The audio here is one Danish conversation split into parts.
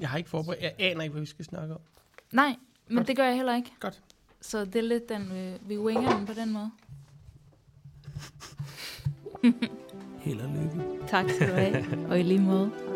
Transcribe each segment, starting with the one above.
Jeg har ikke forberedt. Jeg aner ikke, hvad vi skal snakke om. Nej, men Godt. det gør jeg heller ikke. Godt. Så det er lidt den, vi, vi winger den på den måde. Held og lykke. Tak skal du have. Og i lige måde.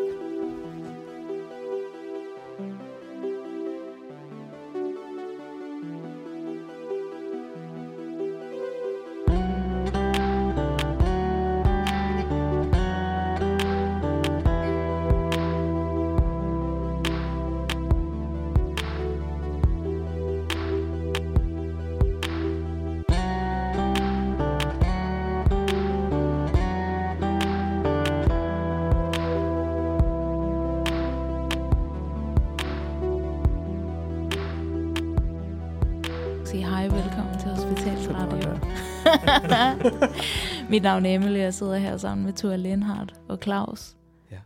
Mit navn er Emily, og jeg sidder her sammen med Tua Lindhardt og Claus. Ja,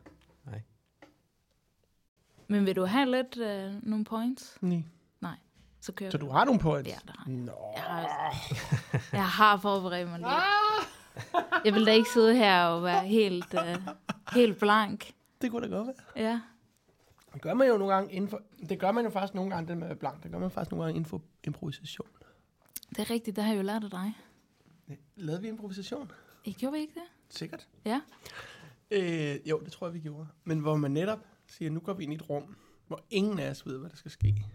hej. Men vil du have lidt øh, nogle points? Nej. Så kører Så du har nogle points? Ja, det har jeg. Nå. Jeg har, jeg har forberedt mig lidt. Jeg vil da ikke sidde her og være helt, øh, helt blank. Det kunne da godt være. Ja. Det gør man jo nogle gange inden for, det gør man jo faktisk nogle gange, det med blank. Det gør man faktisk nogle gange inden for improvisation. Det er rigtigt, det har jeg jo lært af dig. Lavede vi improvisation? I gjorde vi ikke det? Sikkert. Ja. Øh, jo, det tror jeg, vi gjorde. Men hvor man netop siger, nu går vi ind i et rum, hvor ingen af os ved, hvad der skal ske.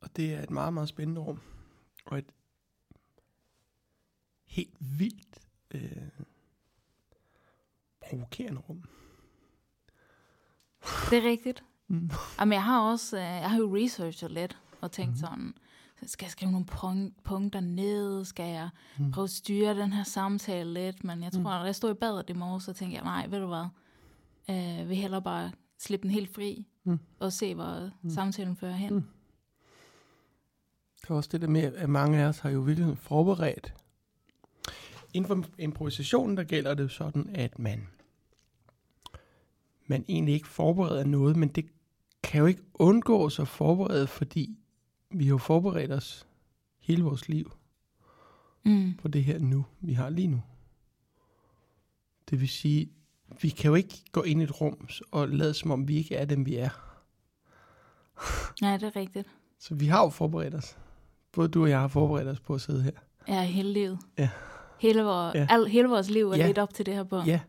Og det er et meget, meget spændende rum. Og et helt vildt øh, provokerende rum. Det er rigtigt. Mm. Jamen, jeg har også, øh, jeg har jo researchet lidt og tænkt mm. sådan, skal jeg skrive nogle punk- punkter ned? Skal jeg Mm. prøve at styre den her samtale lidt? Men jeg tror, mm. at jeg stod i badet i morges, så tænkte jeg, nej, ved du hvad? Øh, vi hellere bare slippe den helt fri Mm. og se, hvor mm. samtalen fører hen. Mm. Det er også det der med, at mange af os har jo virkelig forberedt. Inden for improvisationen, der gælder det jo sådan, at man, man egentlig ikke forbereder noget, men det kan jo ikke undgås at forberede, fordi vi har jo forberedt os hele vores liv Mm. på det her nu, vi har lige nu. Det vil sige, vi kan jo ikke gå ind i et rum og lade som om, vi ikke er dem, vi er. Ja, det er rigtigt. Så vi har jo forberedt os. Både du og jeg har forberedt os på at sidde her. Ja, hele livet. Ja. Hele, vor, Ja. al, hele vores liv er Ja. lidt op til det her punkt. Ja.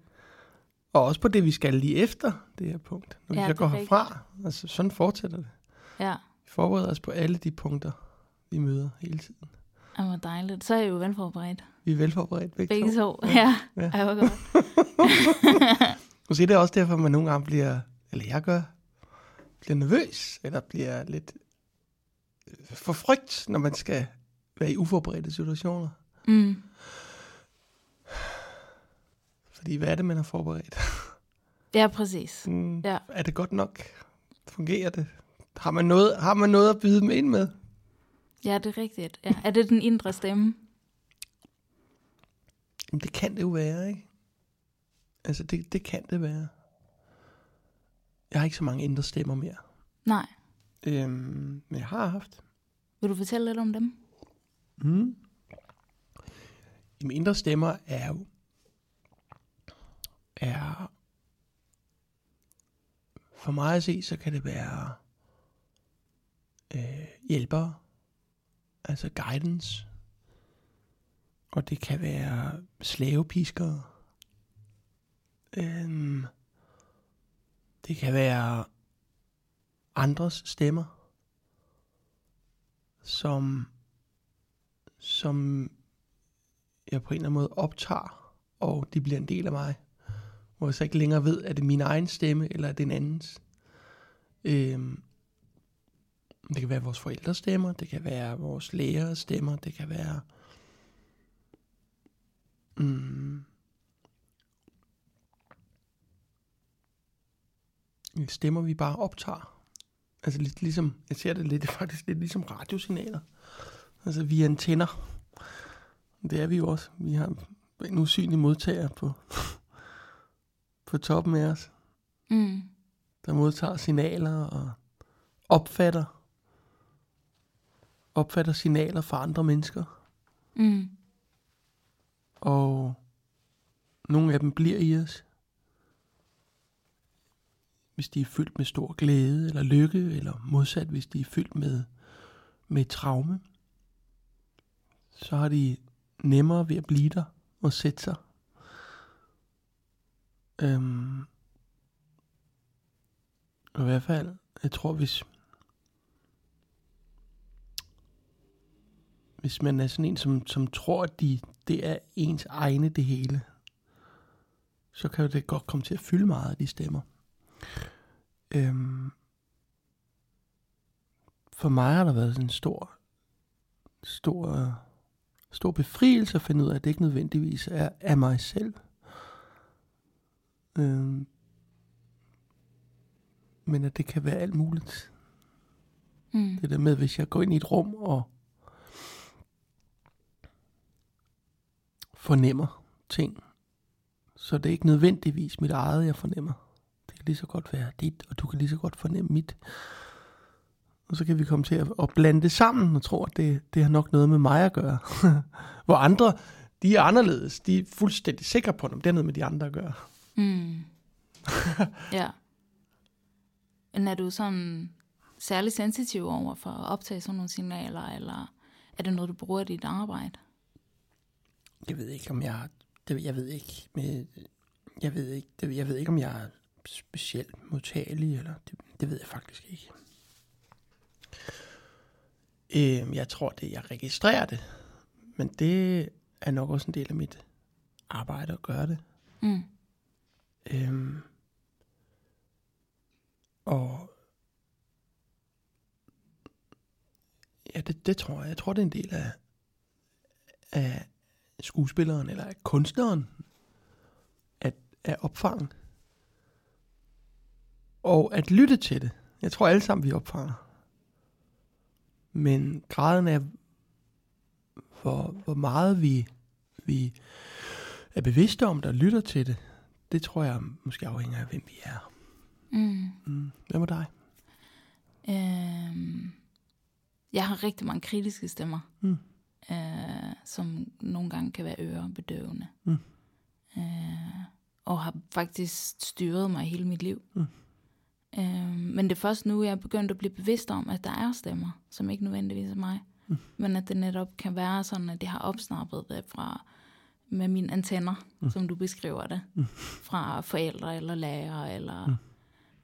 Og også på det, vi skal lige efter det her punkt. Når Ja, vi så går er herfra. Altså, sådan fortsætter det. ja. Vi forbereder os på alle de punkter, vi møder hele tiden. Det var dejligt. Så er jeg jo velforberedt. Vi er velforberedt begge, Begge to. to. Ja, Ja. ja. det var godt. Måske det er også derfor, man nogle gange bliver, eller jeg gør, bliver nervøs, eller bliver lidt øh, for frygt, når man skal være i uforberedte situationer. Mm. Fordi hvad er det, man har forberedt? Ja, præcis. Mm, Ja. Er det godt nok? Fungerer det? Har man noget, har man noget at byde dem ind med? Ja, det er rigtigt. Ja. Er det den indre stemme? Jamen, det kan det jo være, ikke? Altså, det, det kan det være. Jeg har ikke så mange indre stemmer mere. Nej. Øhm, men jeg har haft. Vil du fortælle lidt om dem? Mm. Jamen, indre stemmer er jo... Er... For mig at se, så kan det være... Øh, hjælpere. Altså guidance. Og det kan være slavepiskere. Øhm, det kan være andres stemmer, som, som jeg på en eller anden måde optager, og de bliver en del af mig. Hvor jeg så ikke længere ved, er det min egen stemme, eller er det en andens. Øhm, det kan være vores forældres stemmer, det kan være vores lærers stemmer, det kan være... Mm, stemmer, vi bare optager. Altså lidt ligesom, jeg ser det lidt, faktisk lidt ligesom radiosignaler. Altså vi er antenner. Det er vi jo også. Vi har en usynlig modtager på, på toppen af os, Mm. der modtager signaler og opfatter opfatter signaler fra andre mennesker. Mm. Og nogle af dem bliver i os. hvis de er fyldt med stor glæde eller lykke, eller modsat, hvis de er fyldt med, med traume, så har de nemmere ved at blive der og sætte sig. Øhm, i hvert fald, jeg tror, hvis, hvis man er sådan en, som, som tror, at de, det er ens egne det hele, så kan det godt komme til at fylde meget af de stemmer. Øhm, for mig har der været sådan en stor, stor, stor befrielse at finde ud af, at det ikke nødvendigvis er af mig selv. Øhm, men at det kan være alt muligt. Mm. Det der med, hvis jeg går ind i et rum og fornemmer ting, så det er ikke nødvendigvis mit eget, jeg fornemmer. Det kan lige så godt være dit, og du kan lige så godt fornemme mit. Og så kan vi komme til at, at blande det sammen og tro, at det, det har nok noget med mig at gøre. Hvor andre, de er anderledes. De er fuldstændig sikre på, at det har noget med de andre at gøre. Mm. ja. Men er du sådan særlig sensitiv over for at optage sådan nogle signaler, eller er det noget, du bruger i dit arbejde? Jeg ved ikke, om jeg... Det, jeg ved ikke, med, jeg ved ikke, det, jeg ved ikke, om jeg er specielt modtagelig, eller det, det ved jeg faktisk ikke. Øh, jeg tror, det jeg registrerer det, men det er nok også en del af mit arbejde at gøre det. Mm. Øhm, og ja, det, det tror jeg. Jeg tror, det er en del af, af skuespilleren eller af kunstneren at, at opfange. Og at lytte til det. Jeg tror alle sammen, vi opfanger. Men graden af, hvor, hvor meget vi, vi er bevidste om det og lytter til det, det tror jeg måske afhænger af, hvem vi er. Mm. Mm. Hvad med dig? Øhm, jeg har rigtig mange kritiske stemmer, Mm. Øh, som nogle gange kan være ørebedøvende. Mm. Øh, og har faktisk styret mig hele mit liv. Mm. Øh, men det er først nu, jeg er begyndt at blive bevidst om, at der er stemmer, som ikke nødvendigvis er mig. Mm. Men at det netop kan være sådan, at det har opsnappet det fra med mine antenner, mm. som du beskriver det, Mm. fra forældre eller lærere eller Mm.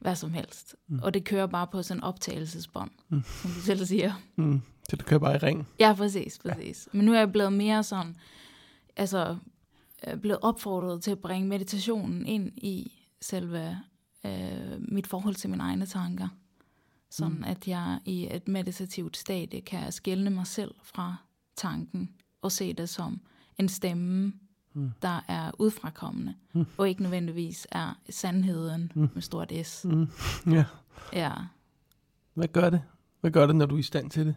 Hvad som helst. Mm. Og det kører bare på sådan en optagelsesbånd, Mm. som du selv siger. Mm. Så du kører bare i ring. Ja, præcis, præcis. Men nu er jeg blevet mere sådan, altså øh, blevet opfordret til at bringe meditationen ind i selve øh, mit forhold til mine egne tanker. Sådan mm. at jeg i et meditativt stadie kan skælne mig selv fra tanken og se det som en stemme, Mm. der er udfrakommende, Mm. og ikke nødvendigvis er sandheden Mm. med stort S. Mm. Ja. Ja. Hvad gør det? Hvad gør det, når du er i stand til det?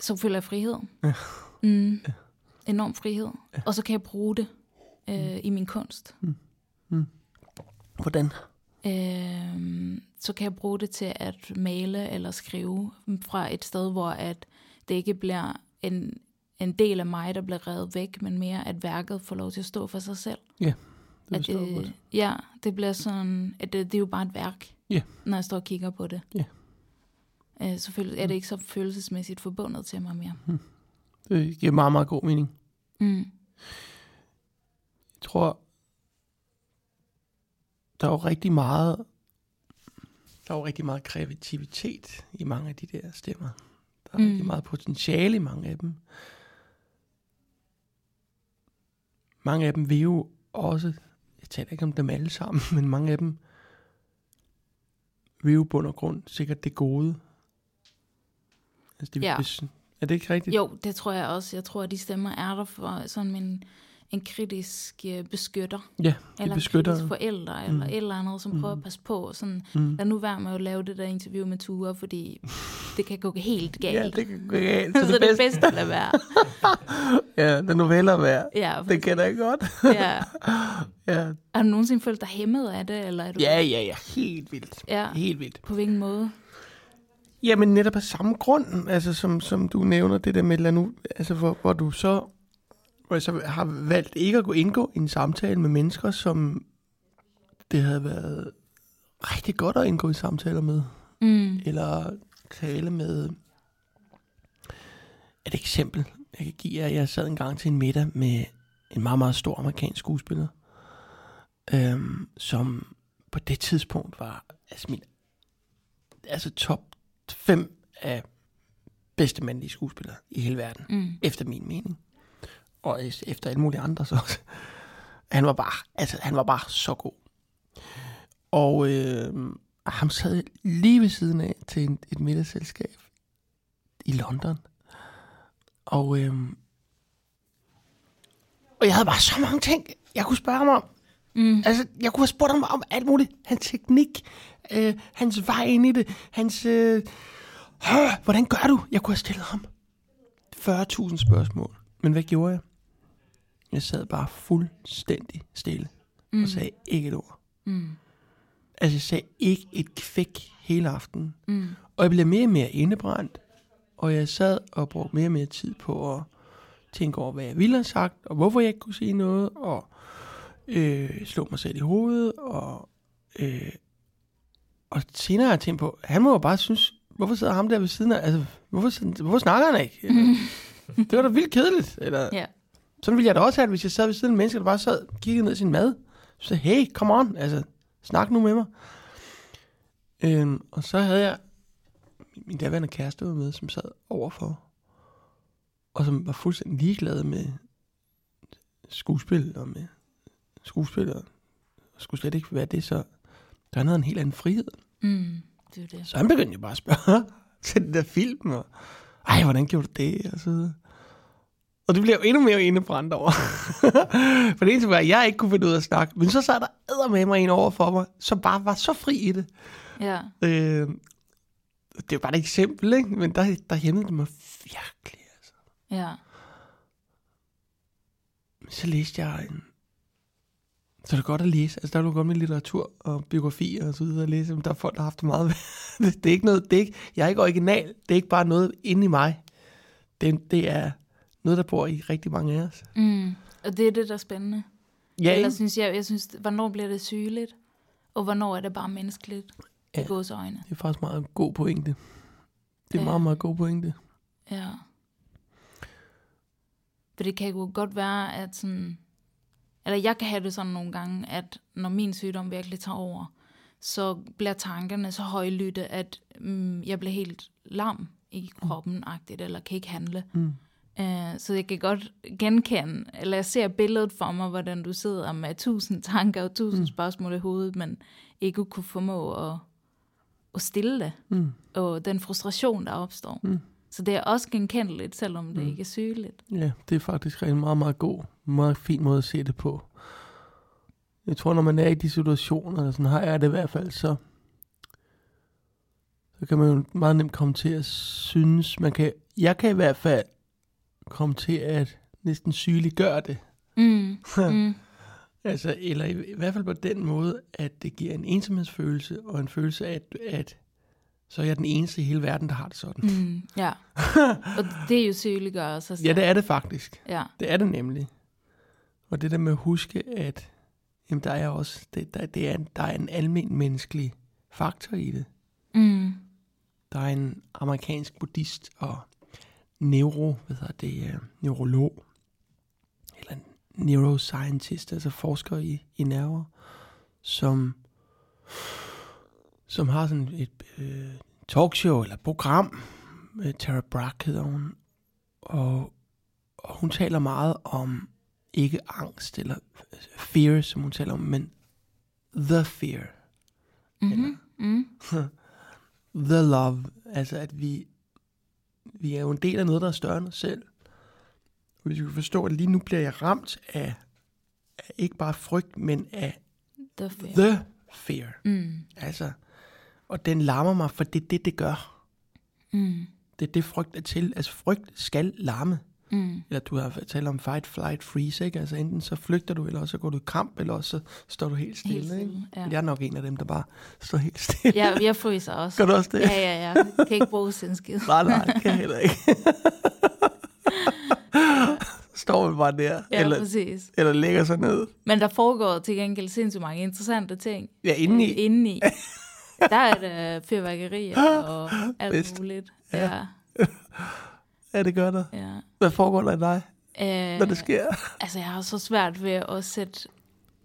så føler jeg frihed. Ja. Mm. Enorm frihed. Og så kan jeg bruge det øh, i min kunst. Hvordan? Øh, så kan jeg bruge det til at male eller skrive fra et sted, hvor at det ikke bliver en, en del af mig, der bliver revet væk, men mere at værket får lov til at stå for sig selv. Det At, øh, godt. ja, det bliver sådan, at det, det er jo bare et værk, Ja. når jeg står og kigger på det. Ja. Øh, selvfølgelig er det ikke så følelsesmæssigt forbundet til mig mere. Det giver meget, meget god mening. Mm. Jeg tror, der er jo rigtig meget, der er jo rigtig meget kreativitet i mange af de der stemmer. Der er mm. Mm. rigtig meget potentiale i mange af dem. Mange af dem vil jo også, jeg taler ikke om dem alle sammen, men mange af dem vil jo bund og grund sikkert det gode. Altså, det, Ja. hvis, er det ikke rigtigt? Jo, det tror jeg også. Jeg tror, at de stemmer er der for sådan en, en kritisk øh, beskytter. Ja, eller beskytter. en kritisk forælder, mm. eller et eller andet, som mm. prøver at passe på. Sådan, Mm. lad nu være med at lave det der interview med Ture, fordi det kan gå helt galt. Ja, det kan gå galt. så, så det er bedst at lade være. Ja, den noveller værd. Ja, Det kender jeg godt. ja. ja. Har du nogensinde følt dig hæmmet af det? Eller er du ja, ja, ja. Helt vildt. Ja. Helt vildt. på hvilken måde? Jamen netop af samme grund, altså som, som du nævner det der med, nu, altså hvor, hvor du så, hvor jeg så har valgt ikke at gå indgå i en samtale med mennesker, som det havde været rigtig godt at indgå i samtaler med. Mm. Eller tale med... Et eksempel, jeg kan give jer. Jeg sad en gang til en middag med en meget, meget stor amerikansk skuespiller, øhm, som på det tidspunkt var altså min altså top 5 af bedste mandlige skuespillere i hele verden, Mm. efter min mening. Og efter alle mulige andre så. Han var bare, altså han var bare så god. Og øh, ham sad lige ved siden af til en, et middagsselskab i London. Og, øh, og jeg havde bare så mange ting, jeg kunne spørge ham om. Mm. Altså, jeg kunne have spurgt ham om alt muligt. Hans teknik, øh, hans vej ind i det, hans... Øh, hvordan gør du? Jeg kunne have stillet ham 40.000 spørgsmål. Men hvad gjorde jeg? Jeg sad bare fuldstændig stille mm. og sagde ikke et ord. Mm. Altså, jeg sagde ikke et kvæk hele aftenen. Mm. Og jeg blev mere og mere indebrændt. Og jeg sad og brugte mere og mere tid på at tænke over, hvad jeg ville have sagt, og hvorfor jeg ikke kunne sige noget, og øh, slå mig selv i hovedet, og, øh, og senere har jeg tænkt på, han må jo bare synes, hvorfor sidder ham der ved siden af, altså, hvorfor, hvorfor snakker han ikke? det var da vildt kedeligt. Eller, Ja. Sådan ville jeg da også have det, hvis jeg sad ved siden af en menneske, der bare sad og kiggede ned i sin mad. Så sagde, hey, come on, altså, snak nu med mig. Øhm, og så havde jeg min daværende kæreste var med, som sad overfor, og som var fuldstændig ligeglad med skuespil og med skuespillere. Og skulle slet ikke være det, så der havde en helt anden frihed. Mm. Det er det. Så han begyndte jo bare at spørge til den der film, og ej, hvordan gjorde du det, og så videre. Og det blev jeg jo endnu mere indebrændt over. for det eneste var, at jeg ikke kunne finde ud af at snakke. Men så sad der æder med mig en over for mig, som bare var så fri i det. Ja. Øh, det er jo bare et eksempel, ikke? Men der, der hæmmede det mig virkelig, altså. Ja. Så læste jeg en... Så er det godt at læse. Altså, der er jo godt med litteratur og biografier og så videre at læse. Men der er folk, der har haft det meget det, det er ikke noget... Det er ikke, jeg er ikke original. Det er ikke bare noget inde i mig. Det, det er noget, der bor i rigtig mange af os. Mm. Og det er det, der er spændende. Ja, Ellers ikke? synes jeg, jeg synes, hvornår bliver det sygeligt? Og hvornår er det bare menneskeligt? Ja. I gås øjne. det er faktisk meget god pointe. Det er Ja. meget, meget god pointe. Ja. For det kan jo godt være, at sådan... Eller jeg kan have det sådan nogle gange, at når min sygdom virkelig tager over, så bliver tankerne så højlytte, at mm, jeg bliver helt lam i kroppen-agtigt, eller kan ikke handle. Mm. Uh, så jeg kan godt genkende, eller jeg ser billedet for mig, hvordan du sidder med tusind tanker og tusind mm. spørgsmål i hovedet, men ikke kunne formå at, at stille det. Mm. Og den frustration, der opstår. Mm. Så det er også genkendeligt, selvom det ikke er sygeligt. Ja, det er faktisk en meget, meget god, meget fin måde at se det på. Jeg tror, når man er i de situationer, eller sådan har jeg det i hvert fald, så, så kan man jo meget nemt komme til at synes, man kan, jeg kan i hvert fald komme til at næsten sygeliggøre det. Mm. Mm. Altså, eller i, i hvert fald på den måde, at det giver en ensomhedsfølelse, og en følelse af, at, at så er jeg den eneste i hele verden, der har det sådan. Mm. Ja. Og det er jo sygeliggør selv. Ja, det er det faktisk. Ja. Det er det nemlig. Og det der med at huske, at jamen, der er også det, der, det er, der er en almen menneskelig faktor i det. Mm. Der er en amerikansk buddhist og neuro, hvad hedder det, uh, neurolog, eller en neuroscientist, altså forsker i, i nerver, som, som har sådan et øh, talkshow eller program, øh, Tara Brach hedder hun, og, og hun taler meget om ikke angst eller fear, som hun taler om, men the fear, Mm-hmm. Mm. the love, altså at vi, vi er jo en del af noget, der er større end os selv. Og hvis vi kan forstå, at lige nu bliver jeg ramt af, af ikke bare frygt, men af The fear. the fear. Mm. Altså, og den larmer mig, for det er det, det gør. Mm. Det er det, frygt er til. Altså, frygt skal larme. Mm. Eller du har talt om fight, flight, freeze, ikke? Altså, enten så flygter du, eller så går du i kamp, eller så står du helt stille, Helt stille, ikke? ja. Jeg er nok en af dem, der bare står helt stille. Ja, jeg fryser også. Gør du også det? Ja, ja, ja. Kan ikke bruge sin skid. Nej, nej, kan jeg heller ikke. står vi bare der, Ja, eller, præcis. eller lægger sig ned. Men der foregår til gengæld sindssygt mange interessante ting. Ja, indeni. Øh, indeni. Der er det fyrværkeri og alt Bedst. muligt. Ja. Ja. Ja, det gør der. ja. Hvad foregår der i dig, Øh, når det sker? Altså, jeg har så svært ved at sætte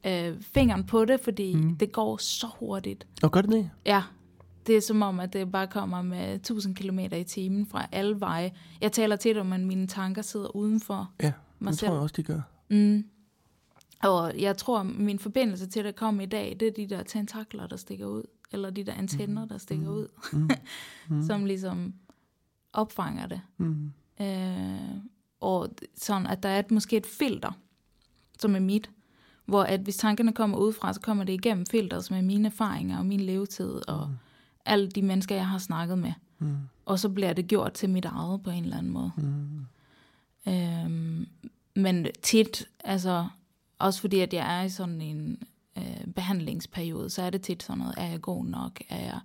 øh, fingeren på det, fordi Mm. mm. det går så hurtigt. Nå, gør det det? Ja, det er som om, at det bare kommer med 1000 km i timen fra alle veje. Jeg taler tit om, at mine tanker sidder udenfor Ja, mig det selv. tror jeg også, de gør. Mm. Og jeg tror, at min forbindelse til det kom i dag, det er de der tentakler, der stikker ud. Eller de der antenner, der stikker ud. Mm. som ligesom opfanger det. Mm. Øh, og sådan, at der er et, måske et filter, som er mit, hvor at hvis tankerne kommer udefra, så kommer det igennem filteret, som er mine erfaringer og min levetid, og mm. alle de mennesker, jeg har snakket med. Mm. Og så bliver det gjort til mit eget på en eller anden måde. Mm. Øhm, men tit, altså også fordi, at jeg er i sådan en øh, behandlingsperiode, så er det tit sådan noget, er jeg god nok, er jeg,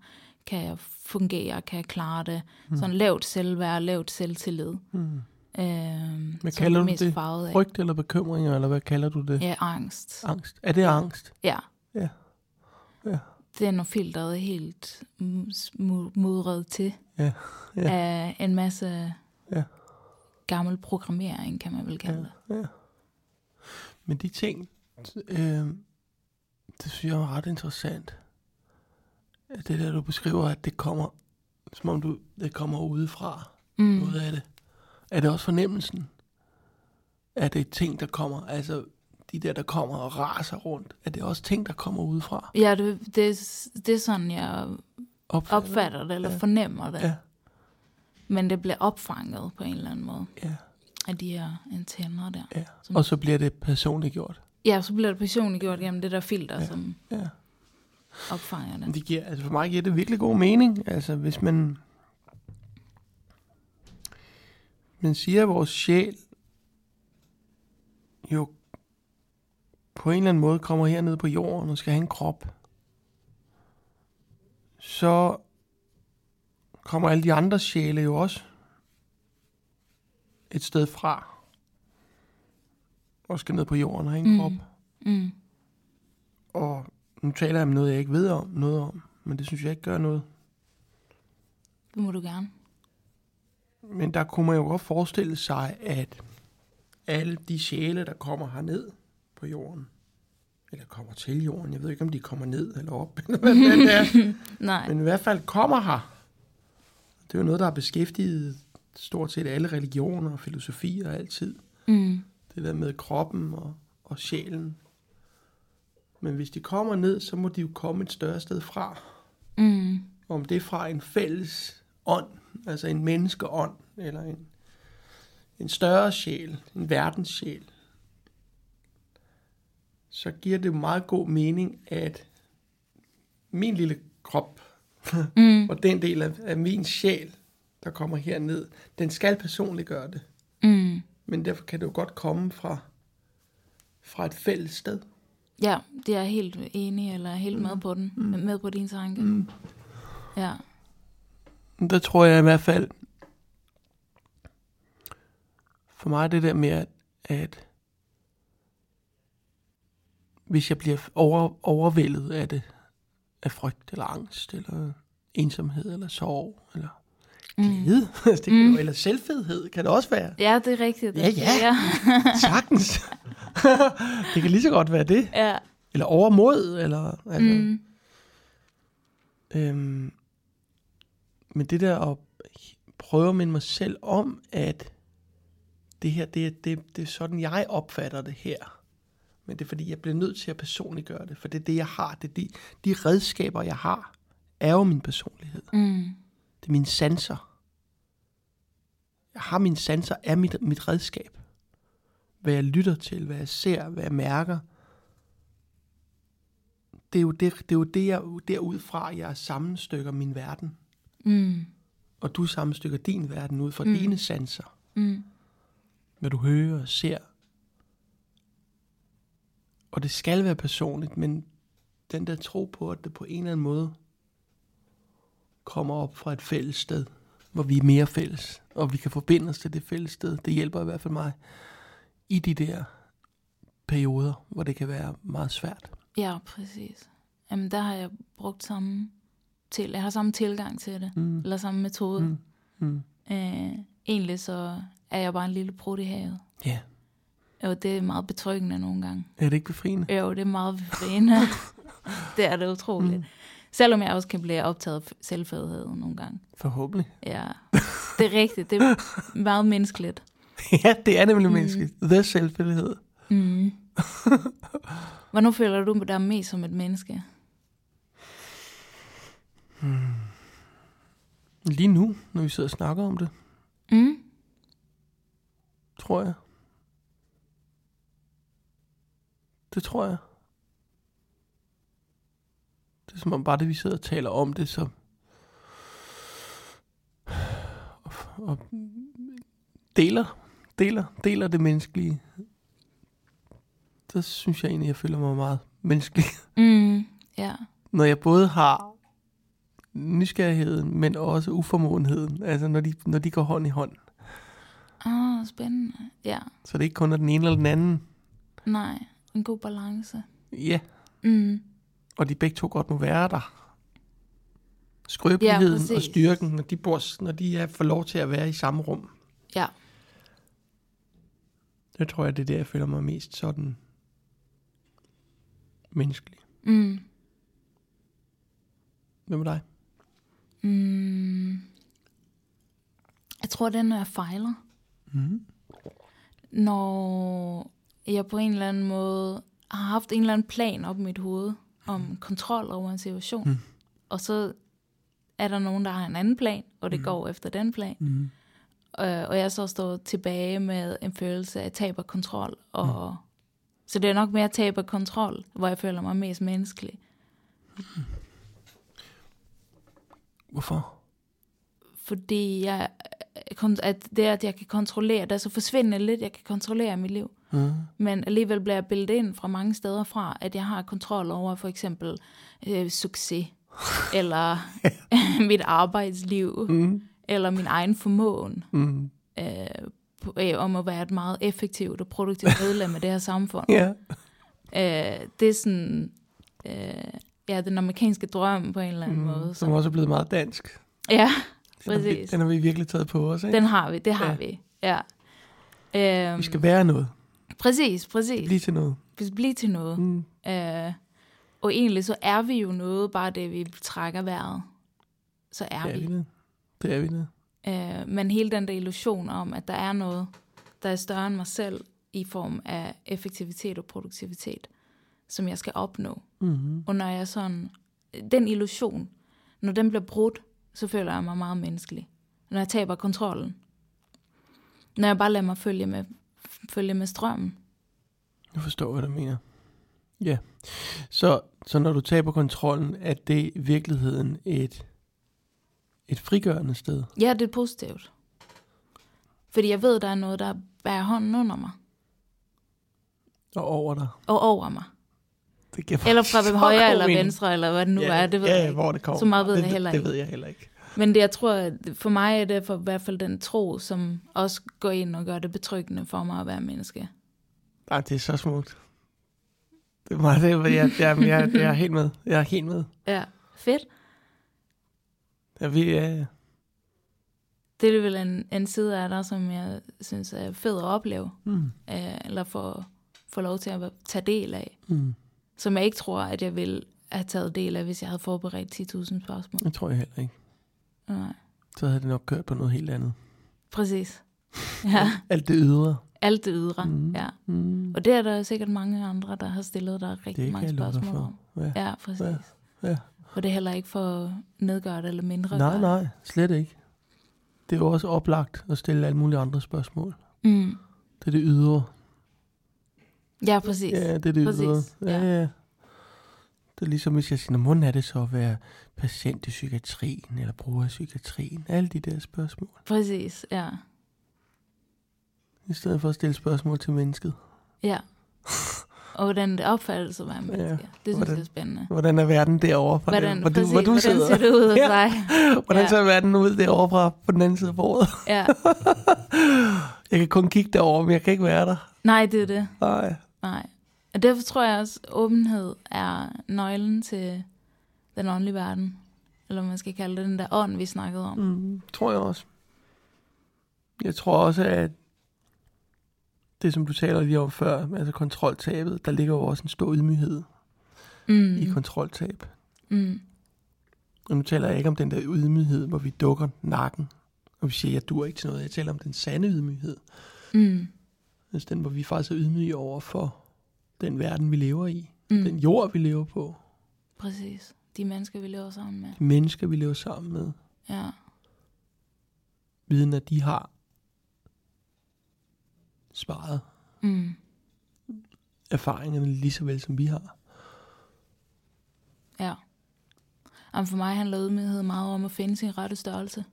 kan jeg fungere, kan jeg klare det, mm. sådan lavt selvværd, lavt selvtillid. Mm. Øhm, Hvad kalder er du det? farvet af. Frygt eller bekymringer, eller hvad kalder du det? Ja, angst. Angst. Er det angst? Ja. Ja. Ja. Det er er helt mu- mudret til Ja. Ja. af en masse Ja. gammel programmering, kan man vel kalde det. Ja. Men de ting, øh, det synes jeg er ret interessant. Det der, du beskriver, at det kommer, som om du, det kommer udefra, Mm. noget af det. Er det også fornemmelsen? Er det ting, der kommer, altså de der, der kommer og raser rundt, er det også ting, der kommer udefra? Ja, det, det, det er sådan, jeg Opfatter, opfatter det, eller Ja. fornemmer det. Ja, Men det bliver opfanget på en eller anden måde ja, af de her antenner der. ja. Som- Og så bliver det personligt gjort. Ja, så bliver det personligt gjort gennem det der filter, ja. som Ja. Opfanger Men det. giver, altså for mig giver det virkelig god mening. Altså hvis man... Man siger, at vores sjæl jo på en eller anden måde kommer herned på jorden og skal have en krop. Så kommer alle de andre sjæle jo også et sted fra. Og skal ned på jorden og have en Mm. krop. Mm. Og nu taler jeg om noget, jeg ikke ved om, noget om. Men det synes jeg ikke gør noget. Det må du gerne. Men der kunne man jo godt forestille sig, at alle de sjæle, der kommer herned på jorden, eller kommer til jorden, jeg ved ikke, om de kommer ned eller op, eller hvad det er, Nej. men i hvert fald kommer her. Det er jo noget, der har beskæftiget stort set alle religioner og filosofier altid. Mm. Det der med kroppen og, og sjælen. Men hvis de kommer ned, så må de jo komme et større sted fra. Mm. om det er fra en fælles ånd, altså en menneskeånd, eller en, en større sjæl, en verdenssjæl, så giver det meget god mening, at min lille krop, Mm. og den del af, af min sjæl, der kommer herned, den skal personligt gøre det. Mm. Men derfor kan det jo godt komme fra, fra et fælles sted. Ja, det er helt enig, eller helt med på den. Mm. Med på din tanke. Mm. Ja. Der tror jeg i hvert fald, for mig er det der med, at, at hvis jeg bliver over, overvældet af det, af frygt eller angst, eller ensomhed, eller sorg, eller glæde, mm. det kan mm. eller selvfedhed kan det også være. Ja, det er rigtigt. Ja, ja. Ja. Sagtens. det kan lige så godt være det. ja. Eller overmod, eller... Altså, Mm. Øhm, men det der at prøve at minde mig selv om, at det her, det, er- det, det er sådan, jeg opfatter det her. Men det er fordi, jeg bliver nødt til at personligt gøre det. For det er det, jeg har. Det er de, de redskaber, jeg har, er jo min personlighed. Mm. Det er mine sanser. Jeg har mine sanser, er mit, mit redskab. Hvad jeg lytter til, hvad jeg ser, hvad jeg mærker. Det er jo, det, det er jo det, jeg, derudfra, jeg sammenstykker min verden. Mm. Og du sammenstykker din verden ud fra mm. Dine sanser. Mm. Hvad du hører og ser. Og det skal være personligt, men den der tro på, at det på en eller anden måde kommer op fra et fælles sted, hvor vi er mere fælles, og vi kan forbinde os til det fælles sted, det hjælper i hvert fald mig i de der perioder, hvor det kan være meget svært. Ja, præcis. Jamen, der har jeg brugt samme til, jeg har samme tilgang til det, Mm. eller samme metode. Mm. Mm. Øh, egentlig så er jeg bare en lille brud i havet. Ja. Og det er meget betryggende nogle gange. Er det ikke befriende? Jo, det er meget befriende. det er det utroligt. Mm. Selvom jeg også kan blive optaget af selvfødighed nogle gange. Forhåbentlig. Ja, det er rigtigt. Det er meget menneskeligt. ja, det er nemlig Mm. menneskeligt. The selvfældighed. Mm. Hvornår føler du dig mest som et menneske? Lige nu, når vi sidder og snakker om det, Mm? tror jeg. Det tror jeg. Det er som om bare det, vi sidder og taler om det, så... Og, og deler, deler, deler det menneskelige. Så synes jeg egentlig, jeg føler mig meget menneskelig. Mm. Ja. Når jeg både har nysgerrigheden, men også uformåenheden. Altså når de, når de går hånd i hånd. Åh, oh, spændende. Ja, Så det ikke kun er den ene eller den anden. nej. En god balance. Ja, Mm. Og de begge to godt må være der. Skrøbeligheden Ja, og styrken, når de, bor, når de er, får lov til at være i samme rum. Ja. Det tror jeg, det er der, jeg føler mig mest sådan menneskelig. Mm. Hvad med dig? Mm. Jeg tror, det er, når jeg fejler. Mm. Når jeg på en eller anden måde har haft en eller anden plan op i mit hoved om kontrol over en situation. Mm. Og så er der nogen, der har en anden plan, og det går efter den plan. Mm. Øh, og jeg så står tilbage med en følelse af tab af kontrol. Og, mm. Så det er nok mere tab af kontrol, hvor jeg føler mig mest menneskelig. Hvorfor? Fordi jeg, kon- at det, at jeg kan kontrollere, det er så forsvindende lidt, jeg kan kontrollere mit liv. Mm. Men alligevel bliver jeg bildet ind fra mange steder fra, at jeg har kontrol over for eksempel øh, succes, eller mit arbejdsliv, Mm. eller min egen formåen. Mm. øh, på- øh, om at være et meget effektivt og produktivt medlem af det her samfund. Ja. Øh, det er sådan, øh, ja, den amerikanske drøm på en eller anden mm, måde. Som Så. også er blevet meget dansk. Ja, Den har, vi, Præcis. den har vi virkelig taget på os, ikke? den har vi, det har ja. vi. Ja. Øhm, Vi skal være noget. Præcis, præcis. Blive til noget. Blive til noget. Mm. Øh, og egentlig så er vi jo noget, bare det vi trækker vejret. Så er Det er vi. vi det. Det er vi det. Øh, men hele den der illusion om, at der er noget, der er større end mig selv, i form af effektivitet og produktivitet, som jeg skal opnå. Mm. Og når jeg sådan, den illusion, når den bliver brudt, så føler jeg mig meget menneskelig. Når jeg taber kontrollen. Når jeg bare lader mig følge med, følge med strømmen. Jeg forstår, hvad du mener. Ja. Så, så når du taber kontrollen, er det i virkeligheden et, et frigørende sted? Ja, det er positivt. Fordi jeg ved, der er noget, der bærer hånden under mig. Og over dig? Og over mig. Det giver Eller fra højre eller mening. venstre, eller hvad det nu ja, er. Det ved ja, jeg ikke. hvor det kommer. Så meget ved det, jeg heller ikke. Det ved jeg heller ikke. Men det, jeg tror, for mig er det for, i hvert fald den tro, som også går ind og gør det betryggende for mig at være menneske. Nej, det er så smukt. Det er meget det, jeg, jeg, jeg, jeg, jeg er helt med. Jeg er helt med. Ja, fedt. Jeg ved, ja, Det er vel en, en side af dig, som jeg synes er fed at opleve, mm, øh, eller få, få lov til at tage del af. mm. Som jeg ikke tror, at jeg ville have taget del af, hvis jeg havde forberedt 10.000 spørgsmål. Det tror jeg heller ikke. Nej, Så havde det nok kørt på noget helt andet. præcis. Ja, Alt det ydre. alt det ydre. Mm. Ja. Mm. Og det er der sikkert mange andre, der har stillet dig rigtig Det mange spørgsmål om. Ja. Ja, præcis. Ja, ja. Og det er heller ikke for nedgøre det eller mindre Nej, gøre nej, slet ikke. Det er jo også oplagt at stille alle mulige andre spørgsmål. det. Mm. Det er det ydre. Ja, præcis. Ja, det er det Præcis, ydre. Ja, ja. ja. Det er ligesom, hvis jeg siger, hvordan er det så at være patient i psykiatrien, eller bruger i psykiatrien? Alle de der spørgsmål. Præcis, ja. I stedet for at stille spørgsmål til mennesket. Ja. Og hvordan det opfattes at være menneske. Ja. Det synes Hvordan- jeg er spændende. Hvordan er verden derovre fra Hvordan, den, hvor, du, præcis, hvor du hvordan sidder? ser det ud hos Ja. dig? Hvordan Ja. ser verden ud derovre fra på den anden side af bordet? Ja. Jeg kan kun kigge derover, men jeg kan ikke være der. Nej, det er det. Nej. Nej. Og derfor tror jeg også, at åbenhed er nøglen til den åndelige verden. Eller man skal kalde det, den der ånd, vi snakkede om. Mm, tror jeg også. Jeg tror også, at det, som du taler lige om før, altså kontroltabet, der ligger jo også en stor ydmyghed Mm. i kontroltab. Mm. Og nu taler jeg ikke om den der ydmyghed, hvor vi dukker nakken, og vi siger, jeg dur ikke til noget. Jeg taler om den sande ydmyghed. Mm. Altså den, hvor vi faktisk er ydmyge over for den verden, vi lever i. Mm. Den jord, vi lever på. Præcis. De mennesker, vi lever sammen med. De mennesker, vi lever sammen med. Ja. Viden, at de har svaret Mm. erfaringerne lige så vel, som vi har. Ja. Jamen for mig handler ydmyghed meget om at finde sin rette størrelse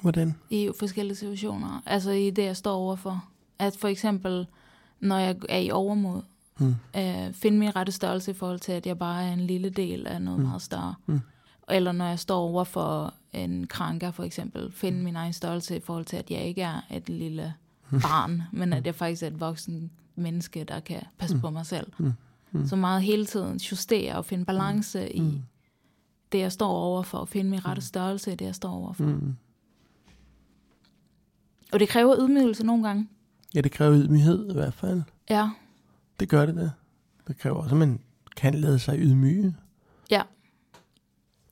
Hvordan? i forskellige situationer. Altså i det, jeg står overfor. At for eksempel, når jeg er i overmod, Mm. øh, finde min rette størrelse i forhold til, at jeg bare er en lille del af noget mm. meget større. Mm. Eller når jeg står over for en kranker for eksempel, finde min egen størrelse i forhold til, at jeg ikke er et lille barn, men at jeg faktisk er et voksen menneske, der kan passe på mig selv. Mm. Mm. Så meget hele tiden justere og finde balance i Mm. det, jeg står overfor, og finde min rette størrelse i det, jeg står overfor. Mm. Og det kræver ydmygelse nogle gange. Ja, det kræver ydmyghed i hvert fald. Ja, Det gør det da. Det kræver også, at man kan lade sig ydmyge.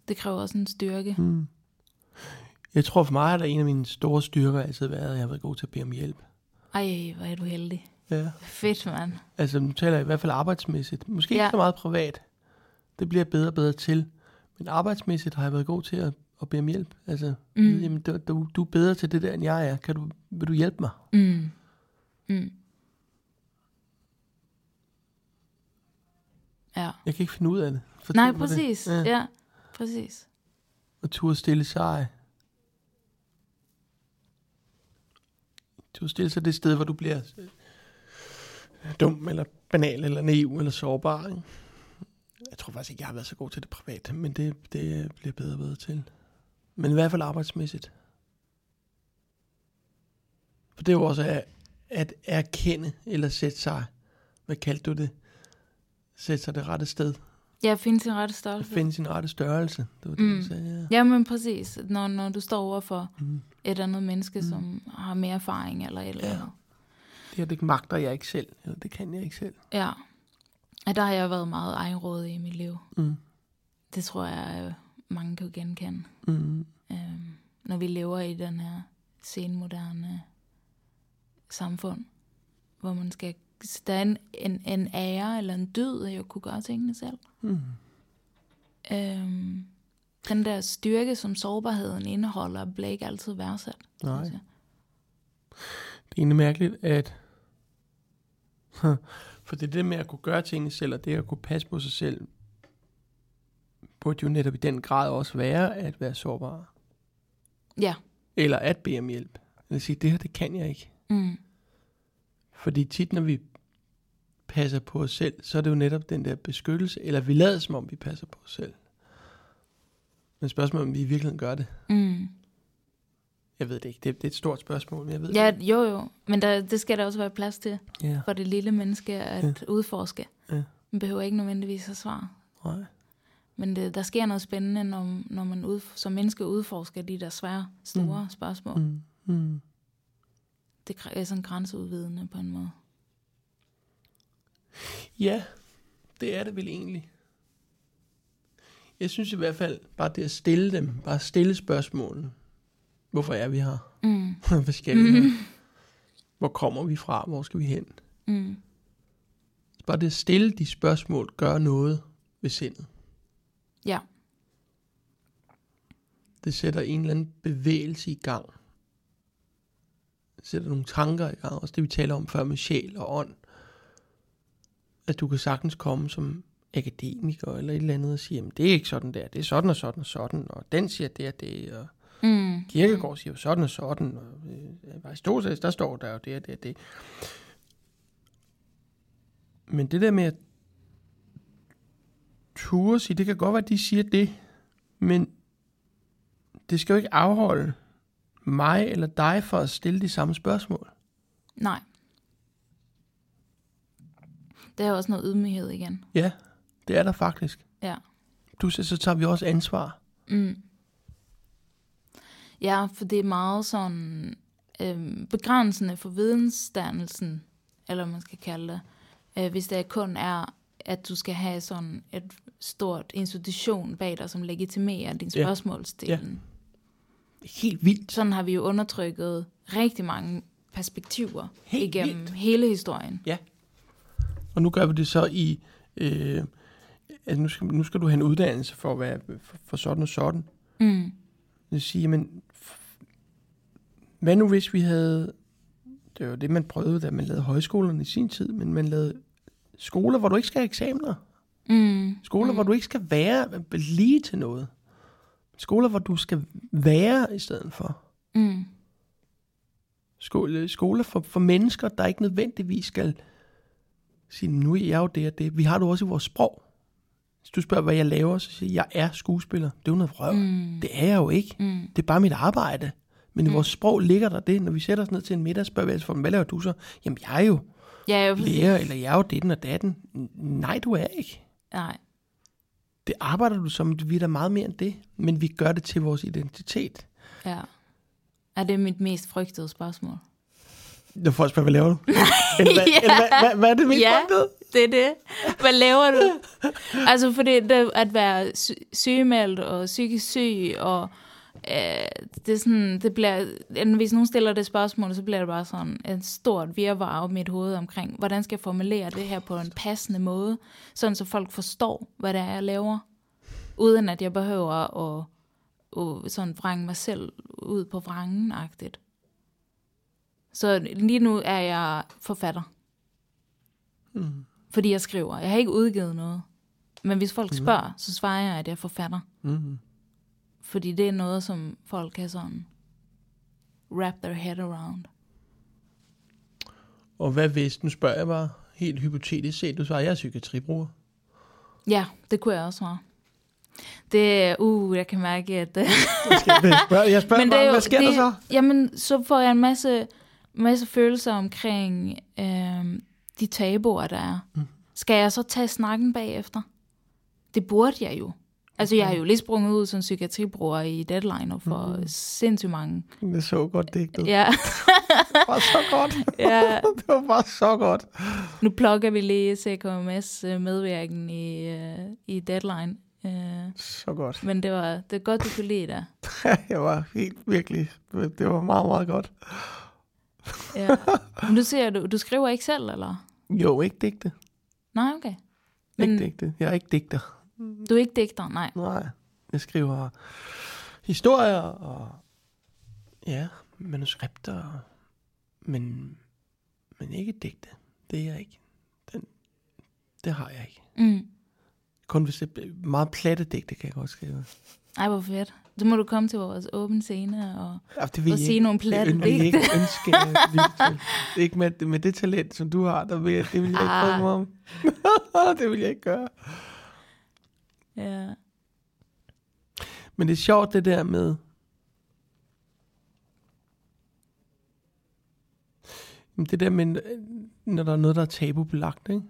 det kræver også en styrke. Mm. Jeg tror for mig, der en af mine store styrker altid været, at jeg har været god til at bede om hjælp. Ej, hvor er du heldig. Ja. Fedt, mand. Altså, nu taler jeg i hvert fald arbejdsmæssigt. Måske ikke Ja. så meget privat. Det bliver bedre og bedre til. Men arbejdsmæssigt har jeg været god til at, at bede om hjælp. Altså, mm. jamen, du, du, du er bedre til det der, end jeg er. Kan du, vil du hjælpe mig? Mm. Mm. Ja. Jeg kan ikke finde ud af det. Fortæl Nej, præcis. Det. Ja. Ja. præcis. Og turde stille sig. Turde stille sig det sted, hvor du bliver øh, dum, eller banal, eller naiv, eller sårbar. Ikke? Jeg tror faktisk ikke, jeg har været så god til det privat, men det, det bliver bedre og bedre til. Men i hvert fald arbejdsmæssigt. For det er jo også at, at erkende, eller sætte sig, hvad kaldte du det? Sætte sig det rette sted. Ja, finde sin rette At størrelse. finde sin rette størrelse. Det var det, Mm. du sagde, Ja, men præcis. Når, når du står over for ja. Mm. et andet menneske, mm. som har mere erfaring eller et eller Ja. andet. Det her, det magter jeg ikke selv. Eller det kan jeg ikke selv. Ja. Og der har jeg været meget egenrådig i mit liv. Mm. Det tror jeg, øh, mange kan genkende. Mm. Øhm, når vi lever i den her senmoderne samfund, hvor man skal... Der er en, en, en ære eller en dyd af at kunne gøre tingene selv. Mm. Øhm, den der styrke, som sårbarheden indeholder, bliver ikke altid værdsat. Nej. jeg. Det er egentlig mærkeligt, at... For det er det med at kunne gøre tingene selv, og det at kunne passe på sig selv, burde jo netop i den grad også være at være sårbar. Ja. Eller at bede om hjælp. Eller sige, det her, det kan jeg ikke. Mm. Fordi tit, når vi passer på os selv, så er det jo netop den der beskyttelse, eller vi lader som om, vi passer på os selv. Men spørgsmålet er, om vi i virkeligheden gør det. Mm. Jeg ved det ikke. Det, det er et stort spørgsmål, men jeg ved Ja, det jo jo. Men der, det skal der også være plads til. Ja. for det lille menneske at udforske. Ja. Man behøver ikke nødvendigvis have svar. Nej. Men det, der sker noget spændende, når, når man ud, som menneske udforsker de der svære, store mm. spørgsmål. Mm. Mm. Mm. Det er sådan grænseudvidende på en måde. Ja, det er det vel egentlig. Jeg synes i hvert fald, bare det at stille dem, bare stille spørgsmålene. Hvorfor er vi her? Mm. Hvad skal vi her? Hvor kommer vi fra? Hvor skal vi hen? Mm. Bare det at stille de spørgsmål gør noget ved sindet. Ja. Det sætter en eller anden bevægelse i gang. Det sætter nogle tanker i gang. Også det vi taler om før med sjæl og ånd. At du kan sagtens komme som akademiker eller et eller andet og sige, jamen det er ikke sådan der, det er sådan og sådan og sådan, og den siger det og det, og Mm. Kirkegaard siger jo sådan og sådan, og øh, Aristoteles, der står der jo det og det og det. Men det der med at ture sige, det kan godt være, at de siger det, men det skal jo ikke afholde mig eller dig for at stille de samme spørgsmål. Nej. Der er også noget ydmyghed igen. Ja, det er der faktisk. Ja. Du siger, så tager vi også ansvar. Mm. Ja, for det er meget sådan øh, begrænsende for vidensdannelsen, eller man skal kalde det, øh, hvis det kun er, at du skal have sådan et stort institution bag dig, som legitimerer din Ja. spørgsmålstilling. Helt vildt. Sådan har vi jo undertrykket rigtig mange perspektiver Helt igennem vildt. hele historien. Ja. Og nu gør vi det så i... Øh, at nu, skal, nu skal du have en uddannelse for at være for, for sådan og sådan. Mm. Det vil sige, men hvad nu hvis vi havde... Det var det, man prøvede, da man lavede højskolerne i sin tid, men man lavede skoler, hvor du ikke skal have eksamener. Mm. Skoler, mm. hvor du ikke skal være lige til noget. Skoler, hvor du skal være i stedet for. Mm. Skole, skoler for, for mennesker, der ikke nødvendigvis skal sige, nu er jeg jo det og det. Vi har det også i vores sprog. Hvis du spørger, hvad jeg laver, så siger jeg, jeg er skuespiller. Det er jo noget vrøv. Mm. Det er jeg jo ikke. Mm. Det er bare mit arbejde. Men i vores sprog ligger der det. Når vi sætter os ned til en middag, spørger vi altså for, hvad laver du så? Jamen, jeg er jo jeg vil lærer, eller jeg er jo ditten og datten. Nej, du er ikke. Nej. Det arbejder du som, vi er da meget mere end det. Men vi gør det til vores identitet. Ja. Er det mit mest frygtede spørgsmål? Nu får jeg spørge, hvad laver du? eller, hvad, Ja. eller hvad, hvad, hvad er det mest Ja. frygtede? Det er det. Hvad laver du? altså, for det, det at være sy- sygemeldt og psykisk syg, og øh, det er sådan, det bliver, hvis nogen stiller det spørgsmål, så bliver det bare sådan et stort virvar i mit hoved omkring, hvordan skal jeg formulere det her på en passende måde, sådan så folk forstår, hvad det er, jeg laver, uden at jeg behøver at, at sådan vrænge mig selv ud på vrangen-agtigt. Så lige nu er jeg forfatter. Mm. Fordi jeg skriver. Jeg har ikke udgivet noget. Men hvis folk spørger, så svarer jeg, at jeg er forfatter. Mm. Fordi det er noget, som folk kan sådan wrap their head around. Og hvad hvis, nu spørger jeg bare helt hypotetisk set, du svarer, jeg er psykiatribruger. Ja, det kunne jeg også svare. Det er, uh, jeg kan mærke, at... Jeg spørger, jeg spørger Men det bare, er jo, hvad sker det, der så? Jamen, så får jeg en masse, masse følelser omkring øh, de tabuer, der er. Mm. Skal jeg så tage snakken bagefter? Det burde jeg jo. Altså, jeg har jo lige sprunget ud som psykiatribruger i Deadline for mm. sindssygt mange. Det så godt digtet. Ja, Det var så godt. ja. det var bare så godt. Nu plukker vi lige CKMS øh, medvirken i, øh, i Deadline. Øh, Så godt. men det var, det er godt, du kunne lide det. jeg var helt virkelig, det var meget, meget godt. Ja. Men du siger, du, du skriver ikke selv, eller? Jo, ikke digte. Nej, okay. Ikke Men digte. Jeg er ikke digter. Du er ikke digter, nej. Nej, jeg skriver historier og ja, manuskripter, men, men ikke digte. Det er jeg ikke. Den, det har jeg ikke. Mm. Kun hvis det er meget platte digte, kan jeg godt skrive. Ej, hvor fedt. Så må du komme til vores åbne scene og, Ja, det vil og jeg ikke. nogle platte det vil jeg digte. ikke ønske. til. Ikke med, med det talent, som du har, der vil jeg, det vil jeg ikke Ah. prøve mig om. det vil jeg ikke gøre. Ja. Men det er sjovt det der med, det der med, når der er noget, der er tabubelagt, ikke?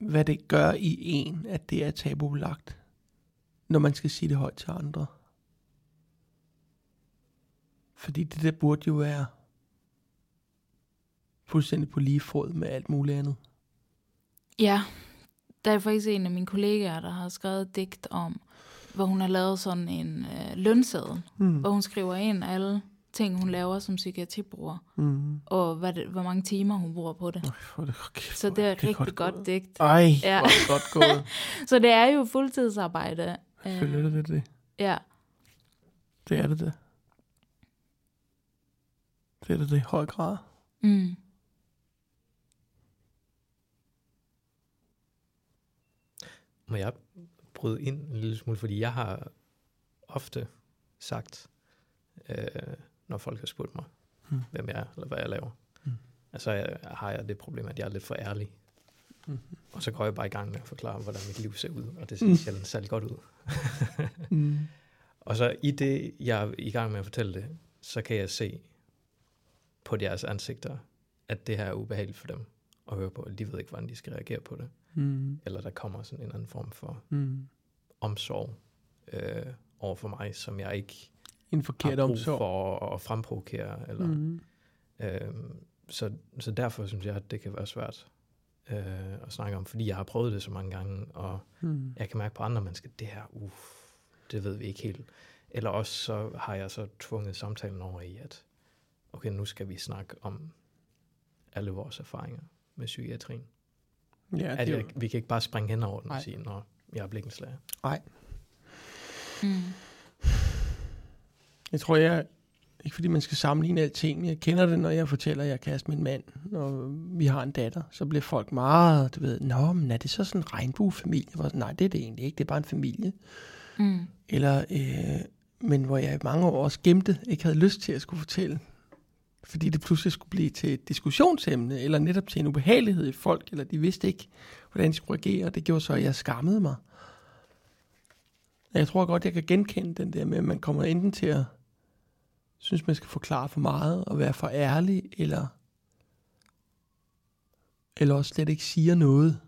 Hvad det gør i en, at det er tabubelagt, når man skal sige det højt til andre. Fordi det der burde jo være fuldstændig på lige fod med alt muligt andet ja, der er faktisk en af mine kollegaer, der har skrevet et digt om, hvor hun har lavet sådan en øh, lønseddel, Mm. hvor hun skriver ind alle ting, hun laver som psykiatribruger, Mm. og hvad det, hvor mange timer hun bruger på det. Øj, er det, okay, Så det er et rigtig godt gået. digt. Ej, Ja. hvor er godt gået. Så det er jo fuldtidsarbejde. Øh, Følger det, det, det. Ja, Det er det, det. Det er det, det i høj grad. mm. Må jeg bryde ind en lille smule, fordi jeg har ofte sagt, øh, når folk har spurgt mig, Hmm. hmm. hvem jeg er, eller hvad jeg laver, Hmm. hmm. altså jeg, har jeg det problem, at jeg er lidt for ærlig. Hmm. Og så går jeg bare i gang med at forklare, hvordan mit liv ser ud, og det ser Hmm. sjældent særlig godt ud. Mm. Og så i det, jeg er i gang med at fortælle det, så kan jeg se på deres ansigter, at det her er ubehageligt for dem at høre på. De ved ikke, hvordan de skal reagere på det. Mm. eller der kommer sådan en eller anden form for Mm. omsorg øh, over for mig, som jeg ikke En har forkert brug omsorg. for at fremprovokere. Eller, Mm. Øhm, så, så derfor synes jeg, at det kan være svært øh, at snakke om, fordi jeg har prøvet det så mange gange, og Mm. jeg kan mærke på andre mennesker, det her, uff, det ved vi ikke helt. Eller også så har jeg så tvunget samtalen over i, at okay, nu skal vi snakke om alle vores erfaringer med psykiatrien. Ja, at jeg, jo, vi kan ikke bare springe hen over den og sige, når jeg er blikkenslager. nej. Mm. Jeg tror, jeg... Ikke fordi man skal sammenligne alting, men jeg kender det, når jeg fortæller, at jeg er med en mand, og vi har en datter, så bliver folk meget, du ved, Nå, men er det så sådan en regnbuefamilie? Hvor, Nej, det er det egentlig ikke, det er bare en familie. Mm. Eller, øh, men hvor jeg i mange år også gemte, ikke havde lyst til at skulle fortælle. Fordi det pludselig skulle blive til et diskussionsemne, eller netop til en ubehagelighed i folk, eller de vidste ikke, hvordan de skulle reagere, og det gjorde så, at jeg skammede mig. Jeg tror godt, jeg kan genkende den der med, at man kommer enten til at synes, man skal forklare for meget, og være for ærlig, eller, eller også slet ikke siger noget.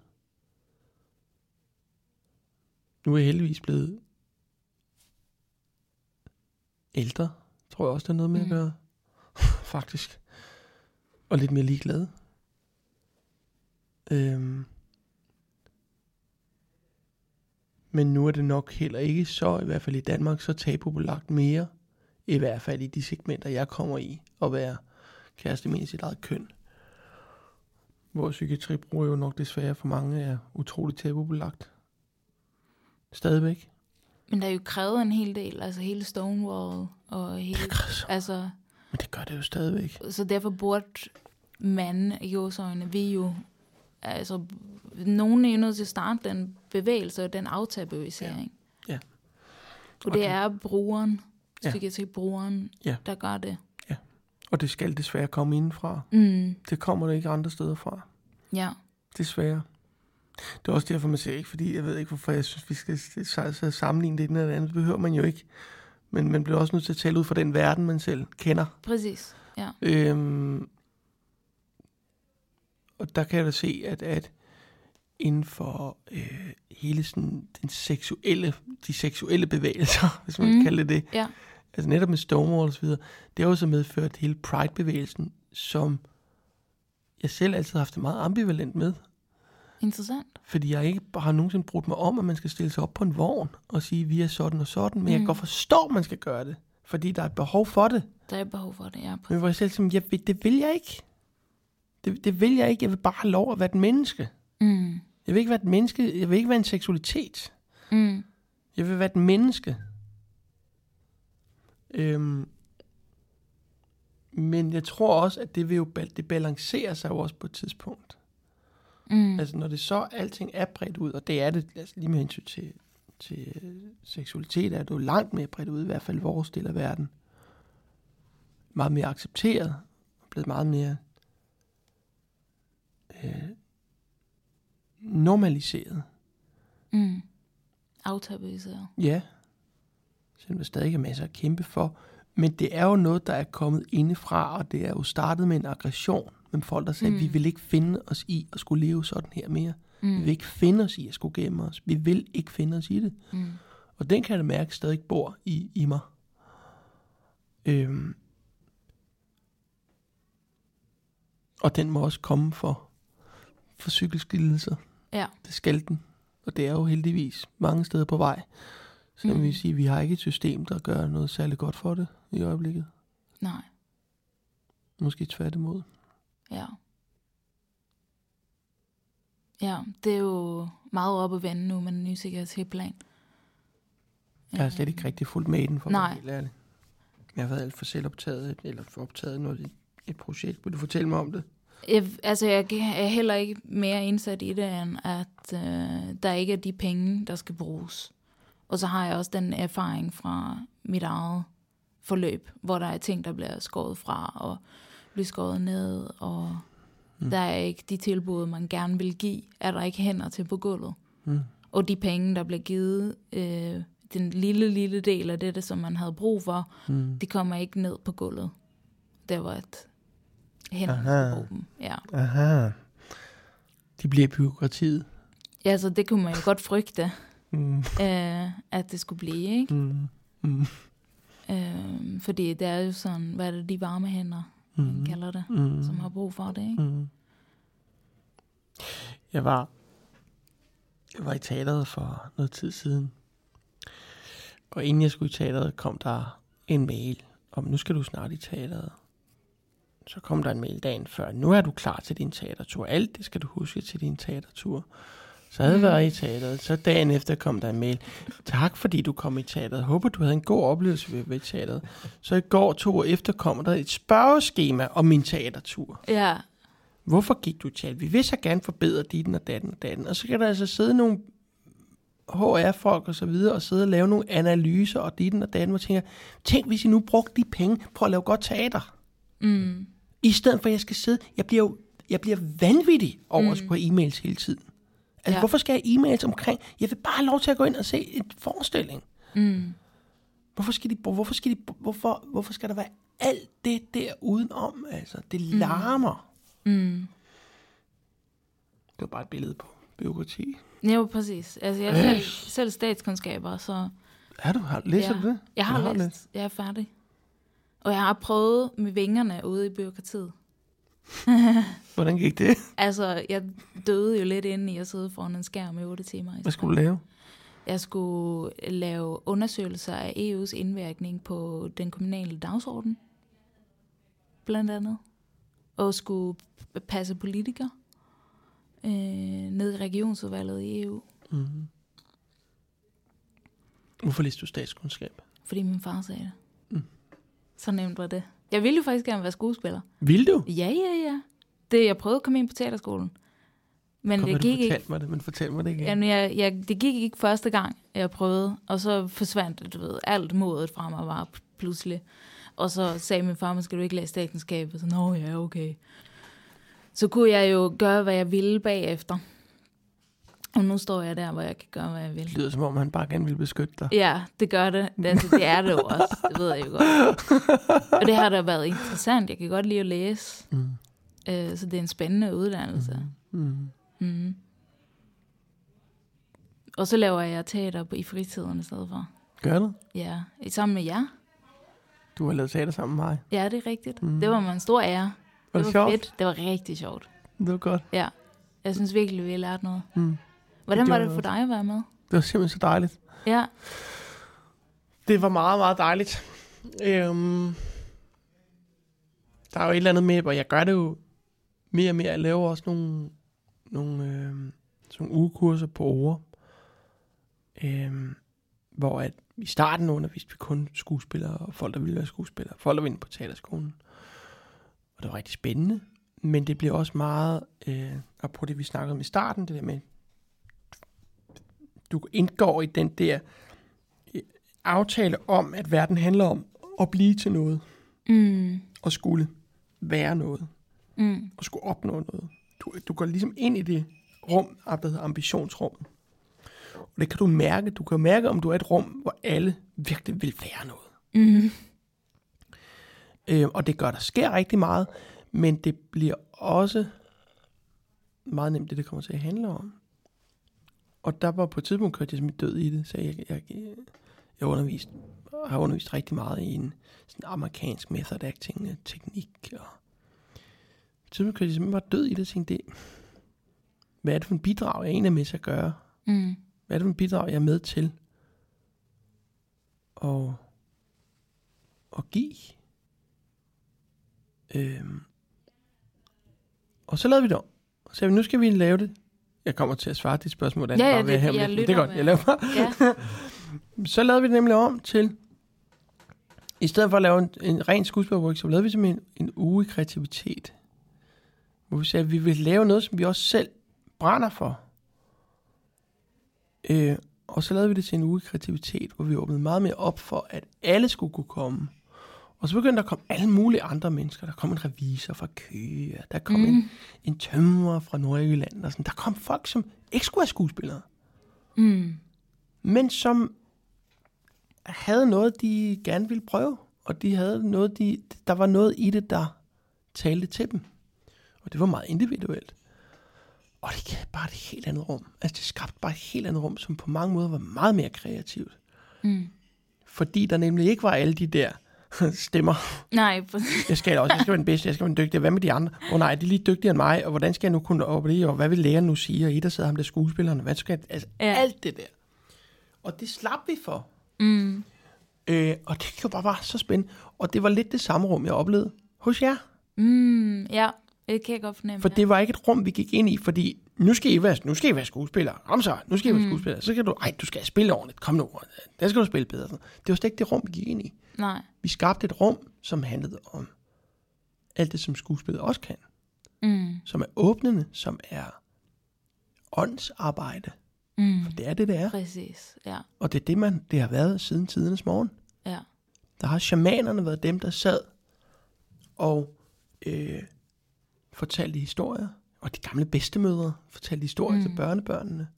Nu er jeg heldigvis blevet ældre, tror jeg også, der er noget med at Mm. gøre. Faktisk. Og lidt mere ligeglad. Øhm. Men nu er det nok heller ikke så, i hvert fald i Danmark, så tabubelagt mere. I hvert fald i de segmenter, jeg kommer i, at være kæreste med sit eget køn. Hvor psykiatribrug jo nok desværre for mange er utroligt tabubelagt. Stadigvæk. Men der er jo krævet en hel del, altså hele Stonewall og hele, altså, Men det gør det jo stadigvæk. så derfor burde man i øjne, vi jo, altså, nogen er jo nødt til at starte den bevægelse og den aftabuisering. Ja. Ja. Og det er brugeren, Ja. psykiatribrugeren, Ja. der gør det. Og det skal desværre komme indenfra. Mm, Det kommer det ikke andre steder fra. ja. Desværre. Det er også derfor, man siger ikke, fordi jeg ved ikke, hvorfor jeg synes, vi skal sammenligne det ene eller det andet. Det behøver man jo ikke. Men man bliver også nødt til at tale ud fra den verden, man selv kender. Præcis, ja. Øhm, og der kan jeg da se, at, at inden for øh, hele sådan, den seksuelle, de seksuelle bevægelser, hvis man mm. Kan kalde det det, Ja. altså netop med Stonewall og så videre, det har jo så medført hele Pride-bevægelsen, som jeg selv altid har haft det meget ambivalent med. Interessant. Fordi jeg ikke har nogensinde brugt mig om, at man skal stille sig op på en vogn og sige, vi er sådan og sådan. Men mm. jeg kan godt forstå, at man skal gøre det. Fordi der er et behov for det. Der er behov for det, ja. Men hvor jeg selv siger, jeg det vil jeg ikke. Det, det vil jeg ikke. Jeg vil bare have lov at være et menneske. Mm, Jeg vil ikke være et menneske. Jeg vil ikke være en seksualitet. mm, Jeg vil være et menneske. Øhm, men jeg tror også, at det vil jo det balancerer sig jo også på et tidspunkt. Mm, Altså når det så alting er bredt ud, og det er det altså lige med hensyn til, til øh, seksualitet, er det jo langt mere bredt ud, i hvert fald vores del af verden. Meget mere accepteret, og blevet meget mere øh, normaliseret. mm. Aftabuiseret. Ja, selvom der stadig er masser at kæmpe for. Men det er jo noget, der er kommet indefra, og det er jo startet med en aggression. Men folk, der sagde, mm. Vi vil ikke finde os i at skulle leve sådan her mere. Mm. Vi vil ikke finde os i at skulle gemme os. Vi vil ikke finde os i det. mm, Og den kan jeg mærke stadig bor i, i mig. Øhm. Og den må også komme for, for psykiske lidelser. ja. Det skal den. Og det er jo heldigvis mange steder på vej. Så mm. Vil sige, vi har ikke et system, der gør noget særligt godt for det i øjeblikket. Nej, Måske tværtimod. Ja. Ja, det er jo meget op at vende nu med den nye sikkerhedsplan. Jeg har slet ikke rigtig fulgt med i den, for Nej. helt ærlig. Jeg har været alt for selvoptaget, eller for optaget noget, et projekt. Vil du fortælle mig om det? Jeg, altså, jeg er heller ikke mere indsat i det, end at øh, der ikke er de penge, der skal bruges. Og så har jeg også den erfaring fra mit eget forløb, hvor der er ting, der bliver skåret fra og bliver skåret ned, og mm. der er ikke de tilbud, man gerne vil give, er der ikke hænder til på gulvet. Mm. Og de penge, der bliver givet, øh, den lille, lille del af det, som man havde brug for, Mm. de kommer ikke ned på gulvet. Der var et hænder på dem. Ja. Aha. De bliver byråkratiet. Ja, så det kunne man jo godt frygte, Mm. øh, at det skulle blive, ikke? Mm. Mm. Øh, fordi det er jo sådan, hvad er det, de varme hænder, mm. man kalder det, Mm. som har brug for det, ikke? Mm. Jeg var, jeg var i teateret for noget tid siden. Og inden jeg skulle i teateret, kom der en mail om, nu skal du snart i teateret. Så kom der en mail dagen før. Nu er du klar til din teatertur. Alt det skal du huske til din teatertur. Så havde jeg været i teateret. Så dagen efter kom der en mail. Tak fordi du kom i teateret. Håber du havde en god oplevelse ved, ved teateret. Så i går to år efter kom der et spørgeskema om min teatertur. Ja, Hvorfor gik du til? Vi vil så gerne forbedre ditten og datten og datten. Og så kan der altså sidde nogle HR-folk og så videre, og sidde og lave nogle analyser og ditten og datten, og tænker, tænk hvis I nu brugte de penge på at lave godt teater. mm. I stedet for at jeg skal sidde, jeg bliver jo jeg bliver vanvittig over mm. at skulle have e-mails hele tiden. Altså, Ja. hvorfor skal jeg e-mails omkring? Jeg vil bare have lov til at gå ind og se en forestilling. Mm. Hvorfor skal, de, hvorfor skal, de, hvorfor, hvorfor skal der være alt det der udenom? Altså, det larmer. Mm. Det var bare et billede på byråkrati. Ja, jo, præcis. Altså, jeg er selv, selv statskundskaber, så Er du? Har, læser Ja. du det? jeg har, Du læst. Jeg er færdig. Og jeg har prøvet med vingerne ude i byråkratiet. Hvordan gik det? Altså, jeg døde jo lidt inde i at sidde foran en skærm i 8 timer. i Hvad skulle du lave? Jeg skulle lave undersøgelser af EU's indvirkning på den kommunale dagsorden, blandt andet. Og skulle passe politikere øh, ned i regionsudvalget i EU, Mm-hmm. Hvorfor læste du statskundskab? fordi min far sagde det. Mm. Så nemt var det. Jeg ville jo faktisk gerne være skuespiller. Vil du? Ja, ja, ja. Det, jeg prøvede at komme ind på teaterskolen. Men Kom, det gik ikke. mig det, men fortæl mig det igen. Jamen, jeg, jeg, det gik ikke første gang, jeg prøvede, og så forsvandt, du ved, alt modet fra mig var pludselig. Og så sagde min far, man skal du ikke læse statskundskab? Og så, nå ja, okay. Så kunne jeg jo gøre, hvad jeg ville bagefter. Og nu står jeg der, hvor jeg kan gøre, hvad jeg vil. Det lyder som om, han bare gerne vil beskytte dig. Ja, det gør det. Altså, det er det jo også. Det ved jeg jo godt. Og det har da været interessant. Jeg kan godt lide at læse. Mm. Øh, så det er en spændende uddannelse. Mm. Mm. Og så laver jeg teater på, i fritiden i stedet for. Gør det? Ja, sammen med jer. Du har lavet teater sammen med mig. Ja, det er rigtigt. Mm. Mm. Det var mig en stor ære. Var det, var sjovt? fedt. Det var rigtig sjovt. Det var godt. Ja. Jeg synes virkelig, vi har lært noget. Mm. Hvordan Det var det for dig at være med? Det var simpelthen så dejligt. Ja. Det var meget, meget dejligt. Øhm, der er jo et eller andet med, hvor jeg gør det jo mere og mere. Jeg laver også nogle, nogle, sådan nogle ugekurser på ord. Øhm, hvor at i starten underviste vi kun skuespillere og folk, der ville være skuespillere. Folk, der ville ind på teaterskolen. Og det var rigtig spændende. Men det bliver også meget, øh, og på det vi snakkede om i starten, det der med, du indgår i den der aftale om, at verden handler om at blive til noget, Mm. og skulle være noget, Mm. og skulle opnå noget. Du, du går ligesom ind i det rum, der hedder ambitionsrummet. Og det kan du mærke. Du kan mærke, om du er et rum, hvor alle virkelig vil være noget. Mm. Øh, og det gør, der sker rigtig meget, men det bliver også meget nemt, det det kommer til at handle om. Og der var på et tidspunkt, kørte jeg simpelthen død i det, så jeg, jeg, jeg undervist, har undervist rigtig meget i en sådan amerikansk method acting teknik. Og på et tidspunkt kørte jeg simpelthen bare død i det, og tænkte, det, hvad er det for en bidrag, jeg egentlig er med til at gøre? Mm. Hvad er det for en bidrag, jeg er med til at, at give? Øhm. Og så lavede vi det om. Og så vi, nu skal vi lave det. Jeg kommer til at svare dit spørgsmål. hvordan Ja, ja, bare det- her jeg det er godt. med. Jeg laver bare. Ja. Så lavede vi det nemlig om til, i stedet for at lave en, en ren skuespillerworkshop, lavede vi simpelthen en, en uge i kreativitet. Hvor vi sagde, at vi vil lave noget, som vi også selv brænder for. Øh, og så lavede vi det til en uge i kreativitet, hvor vi åbnede meget mere op for, at alle skulle kunne komme. Og så begyndte der at komme alle mulige andre mennesker. Der kom en revisor fra Køge, der kom mm. en, en tømrer fra Nordjylland. Og sådan. Der kom folk, som ikke skulle være skuespillere Mm. men som havde noget, de gerne ville prøve, og de havde noget, de, der var noget i det, der talte til dem. Og det var meget individuelt. Og det gav bare et helt andet rum. Altså det skabte bare et helt andet rum, som på mange måder var meget mere kreativt. Mm. Fordi der nemlig ikke var alle de der stemmer. Nej. Jeg skal også, jeg skal være den bedste, jeg skal være den dygtige. Hvad med de andre? Åh oh, nej, de er lige dygtigere end mig, og hvordan skal jeg nu kunne op det, og hvad vil lægeren nu sige? Og i der sidder ham der skuespilleren, og hvad skal jeg, altså Ja. alt det der. Og det slap vi for. Mm. Øh, og det kan jo bare være så spændende. Og det var lidt det samme rum, jeg oplevede hos jer. Mm. Ja, det kan jeg godt fornemme. For det var ikke et rum, vi gik ind i, fordi nu skal I være, nu skal I være skuespillere. Kom så, nu skal I være mm. skuespillere. Så kan du, ej, du skal spille ordentligt. Kom nu, der skal du spille bedre. Det var slet ikke det rum, vi gik ind i. Nej. Vi skabte et rum, som handlede om alt det, som skuespillet også kan. Mm. Som er åbnende, som er åndsarbejde. Mm. For det er det, det er. Præcis, ja. Og det er det, man, det har været siden tidernes morgen. Ja. Der har shamanerne været dem, der sad og øh, fortalte historier. Og de gamle bedstemødre fortalte historier mm. til børnebørnene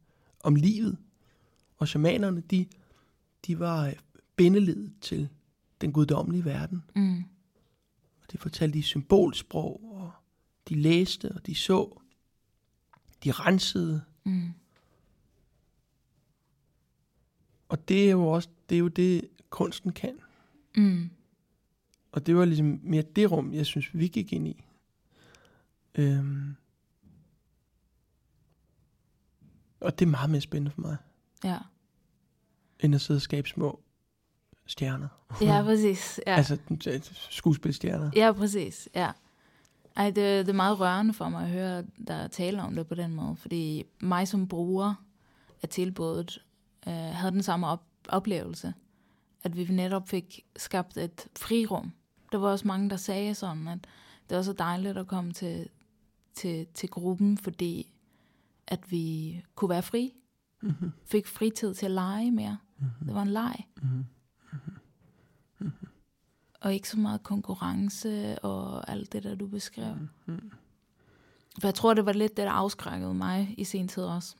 om livet. Og shamanerne, de, de var øh, bindeledet til den guddommelige verden. Mm. Og de fortalte i symbolsprog, og de læste, og de så. De rensede. Mm. Og det er jo også det, er jo det kunsten kan. Mm. Og det var ligesom mere det rum, jeg synes, vi gik ind i. Øhm. Og det er meget mere spændende for mig, Ja. end at sidde og skabe små stjerner. Ja, præcis. Ja. Altså skuespilstjerner. Ja, præcis. Ja. Ej, det, det er meget rørende for mig at høre, der taler om det på den måde, fordi mig som bruger af tilbuddet øh, havde den samme op- oplevelse, at vi netop fik skabt et frirum. Der var også mange, der sagde sådan, at det var så dejligt at komme til, til, til gruppen, fordi at vi kunne være fri. Mm-hmm. Fik fritid til at lege mere. Mm-hmm. Det var en leg. Mm-hmm. Og ikke så meget konkurrence og alt det der, du beskrev. Mm-hmm. For jeg tror, det var lidt det, der afskrækkede mig i sen tid også.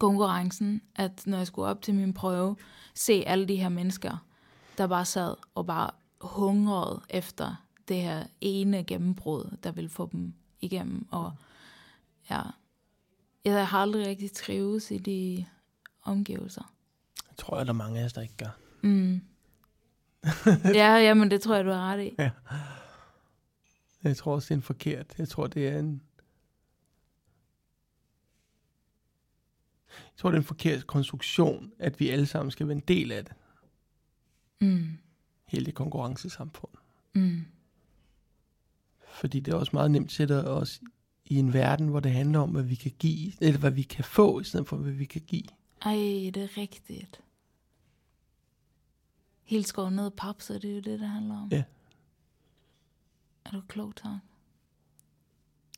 Konkurrencen, at når jeg skulle op til min prøve, se alle de her mennesker, der bare sad og bare hungrede efter det her ene gennembrud, der ville få dem igennem. Og ja, jeg har aldrig rigtig trives i de omgivelser. Jeg tror, at der er mange af os, der ikke gør. Mm. ja, jamen det tror jeg, du har ret i. Jeg tror også, det er en forkert. Jeg tror, det er en... Jeg tror, det er en forkert konstruktion, at vi alle sammen skal være en del af det. Mm. Hele det konkurrencesamfund. Mm. Fordi det er også meget nemt sætter os i en verden, hvor det handler om, hvad vi kan give, eller hvad vi kan få, i stedet for, hvad vi kan give. Ej, det er rigtigt. Helt skåret ned pap, så det er jo det, det handler om. Ja. Er du klog, tak?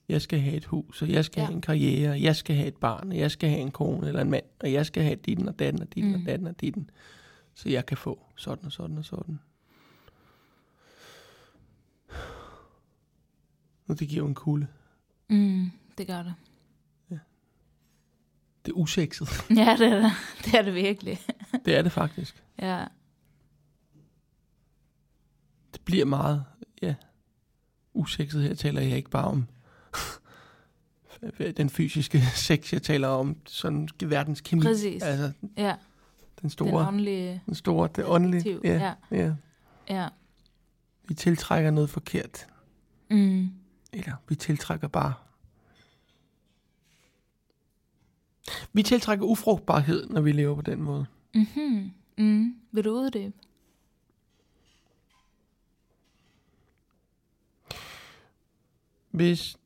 Jeg skal have et hus, og jeg skal Ja. have en karriere, og jeg skal have et barn, og jeg skal have en kone eller en mand, og jeg skal have ditten og datten og ditten. Mm. og datten og ditten, så jeg kan få sådan og sådan og sådan. Og det giver jo en kulde. Mm, det gør det. Det er usekset. Ja, det er det. Det er det virkelig. det er det faktisk. Ja. Det bliver meget, ja, usekset. Her taler jeg ikke bare om den fysiske sex, jeg taler om sådan verdens kemi. Præcis. Altså Ja, den den store, åndelige... den store, det åndelige. Aktiv, Ja, ja. Ja. Vi tiltrækker noget forkert. Mm. Eller vi tiltrækker bare... Vi tiltrækker ufrugtbarhed, når vi lever på den måde. Mm-hmm. Mm. Vil du uddybe? Hvis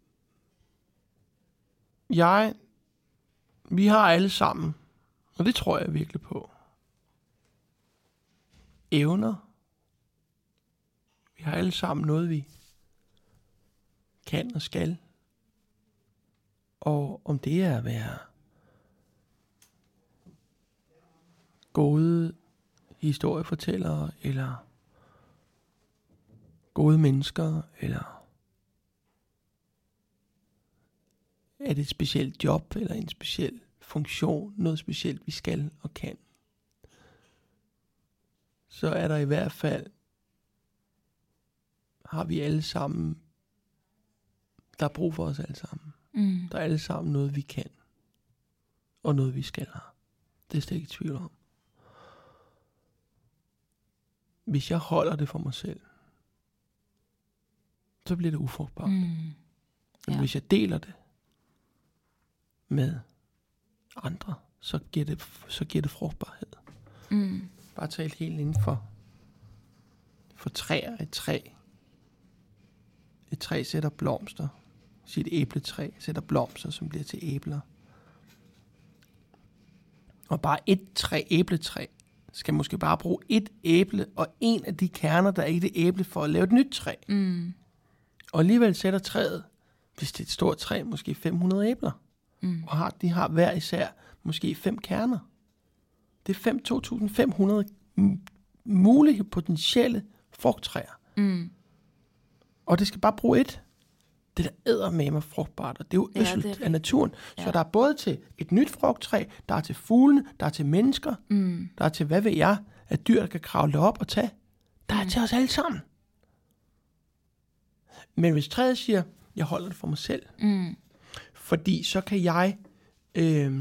jeg... Vi har alle sammen, og det tror jeg virkelig på, evner. Vi har alle sammen noget, vi kan og skal. Og om det er at være gode historiefortællere, eller gode mennesker, eller er det et specielt job, eller en speciel funktion, noget specielt, vi skal og kan, så er der i hvert fald, har vi alle sammen, der er brug for os alle sammen. Mm. Der er alle sammen noget, vi kan. Og noget, vi skal have. Det er slet ikke i tvivl om. Hvis jeg holder det for mig selv, så bliver det ufrugtbart. Mm. Men Ja. hvis jeg deler det med andre, så giver det, så giver det frugtbarhed. Mm. Bare tale helt inden for, for træer. Et træ. Et træ sætter blomster. Sit æbletræ sætter blomster, som bliver til æbler. Og bare et træ, æbletræ, skal måske bare bruge et æble og en af de kerner, der er i det æble, for at lave et nyt træ. Mm. Og alligevel sætter træet, hvis det er et stort træ, måske 500 æbler. Mm. Og har, de har hver især måske fem kerner. Det er fem- 2.500 m- mulige potentielle frugttræer. Mm. Og det skal bare bruge et. Det der æder med mig frugtbart, og det er jo Ja, det er øsselt af naturen. Så Ja. der er både til et nyt frugttræ, der er til fuglene, der er til mennesker, Mm. der er til, hvad ved jeg, at dyr, der kan kravle op og tage. Der er Mm. til os alle sammen. Men hvis træet siger, jeg holder det for mig selv, Mm. fordi så kan jeg, øh,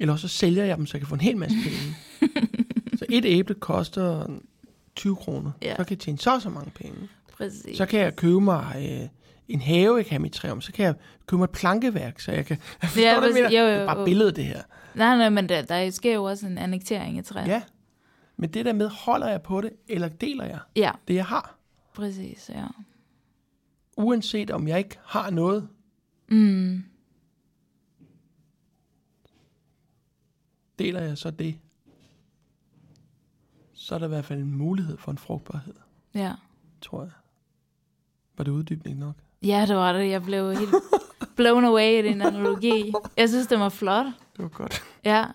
eller så sælger jeg dem, så jeg kan få en hel masse penge. så et æble koster 20 kroner. Ja. Så kan jeg tjene så så mange penge. Præcis. Så kan jeg købe mig øh, en have, jeg kan have mit træ om. Så kan jeg købe mig et plankeværk, så jeg kan... Jeg forstår, Ja, præcis. Jo, jo, Det er bare billedet, det her. Nej, nej, men der, der sker jo også en annektering af træet. Ja. Men det der med, holder jeg på det, eller deler jeg ja, det, jeg har? præcis, ja. Uanset om jeg ikke har noget, Mm. deler jeg så det, så er der i hvert fald en mulighed for en frugtbarhed, Ja. tror jeg. Var det uddybning nok? Ja, det var det. Jeg blev helt blown away i den analogi. Jeg synes, det var flot. Det var godt. Ja,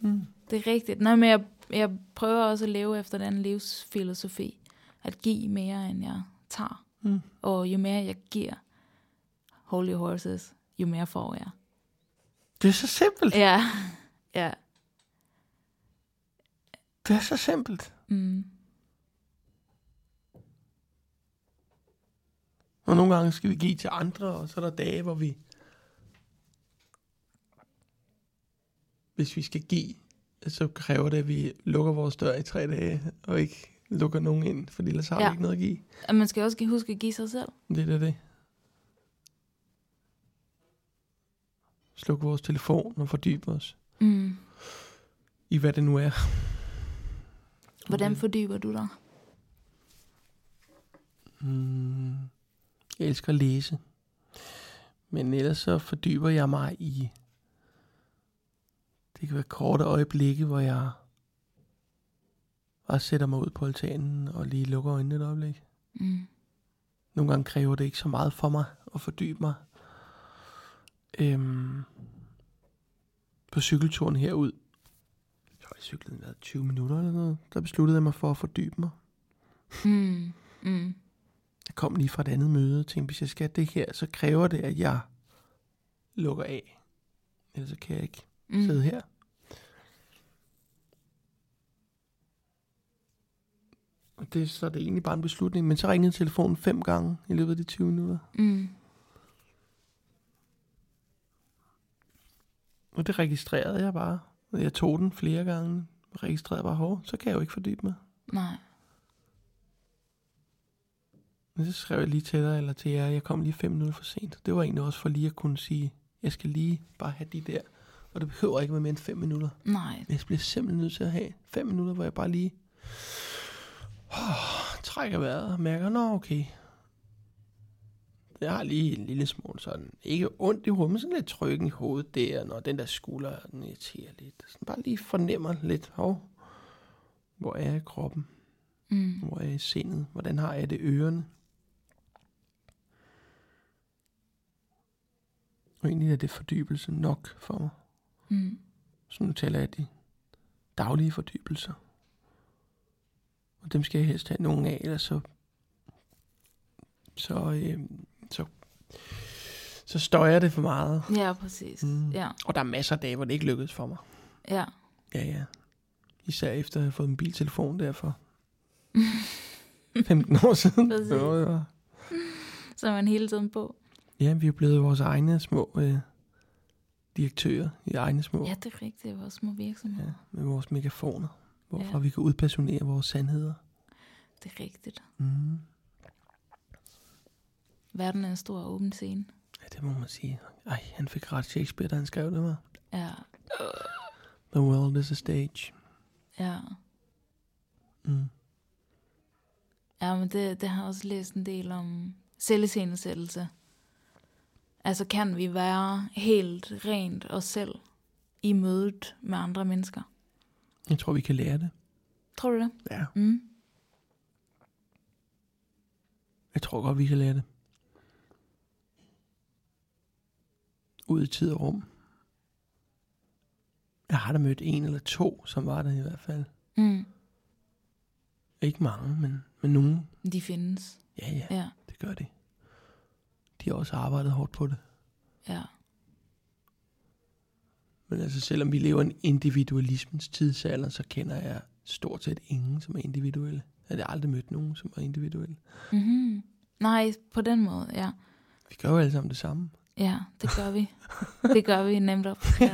Mm. det er rigtigt. Nej, men jeg, jeg prøver også at leve efter den livsfilosofi. At give mere, end jeg tager. Mm. Og jo mere jeg giver holy horses, jo mere får jeg. Det er så simpelt. Ja, ja. Det er så simpelt. Mm. Og nogle gange skal vi give til andre, og så er der dage, hvor vi... Hvis vi skal give, så kræver det, at vi lukker vores dør i tre dage, og ikke lukker nogen ind, for ellers har Ja. vi ikke noget at give. Og man skal også huske at give sig selv. Det er det. Sluk vores telefon og fordybe os Mm. i, hvad det nu er. Hvordan fordyber du dig? Mm, jeg elsker at læse. Men ellers så fordyber jeg mig i... Det kan være korte øjeblikke, hvor jeg bare sætter mig ud på altanen og lige lukker øjnene et øjeblik. Mm. Nogle gange kræver det ikke så meget for mig at fordybe mig. Øhm, på cykelturen herud, jeg cyklede været 20 minutter eller noget, der besluttede jeg mig for at fordybe mig. Mm. Mm. Kom lige fra et andet møde tænkte, hvis jeg skal det her, så kræver det, at jeg lukker af. Ellers kan jeg ikke mm. sidde her. Og det, så er det egentlig bare en beslutning. Men så ringede telefonen fem gange i løbet af de 20 minutter. Mm. Og det registrerede jeg bare. Jeg tog den flere gange. Registrerede bare, hov, så kan jeg jo ikke fordybe mig. Nej. Men så skrev jeg lige til dig eller til jer, jeg kom lige fem minutter for sent. Det var egentlig også for lige at kunne sige, jeg skal lige bare have de der. Og det behøver ikke være mere end fem minutter. Nej. Men jeg bliver simpelthen nødt til at have fem minutter, hvor jeg bare lige oh, trækker vejret og mærker, nå okay. Jeg har lige en lille smule sådan, ikke ondt i hovedet, men sådan lidt trykken i hovedet der, når den der skulder, den irriterer lidt. Sådan bare lige fornemmer lidt, hov, hvor er jeg i kroppen? Mm. Hvor er jeg i sindet? Hvordan har jeg det i ørerne? Og egentlig er det fordybelse nok for mig. Mm. Så nu taler jeg de daglige fordybelser. Og dem skal jeg helst have nogen af, ellers så, så, øh, så, så støjer det for meget. Ja, præcis. Mm. Ja, Og der er masser af dage, hvor det ikke lykkedes for mig. ja. Ja, ja. Især efter at have fået en mobiltelefon der for 15 år siden. Præcis. Så er man hele tiden på. Ja, vi er blevet vores egne små øh, direktører i egne små, Ja, det er rigtigt. Vores små virksomheder. ja, med vores megafoner, hvorfra Ja. vi kan udpersonere vores sandheder. Det er rigtigt. Mm. Verden er en stor åben scene. Ja, det må man sige. Ej, han fik ret Shakespeare, da han skrev det, var. Ja, The world is a stage. ja. Mm. Ja, men det, det har jeg også læst en del om selviscenesættelse. Altså, kan vi være helt rent os selv i mødet med andre mennesker? Jeg tror, vi kan lære det. Tror du det? Ja. Mm. Jeg tror godt, vi kan lære det. Ud i tid og rum. Jeg har da mødt en eller to, som var der i hvert fald. Mm. Ikke mange, men, men nogen. De findes. Ja, ja, Ja, det gør de. De har også arbejdet hårdt på det. ja. Men altså, selvom vi lever i en individualismens tidsalder, så kender jeg stort set ingen, som er individuelle. Jeg har aldrig mødt nogen, som er individuelle. Mm-hmm. Nej, på den måde, ja. Vi gør jo alle sammen det samme. Ja, det gør vi. det gør vi nemt op. Ja.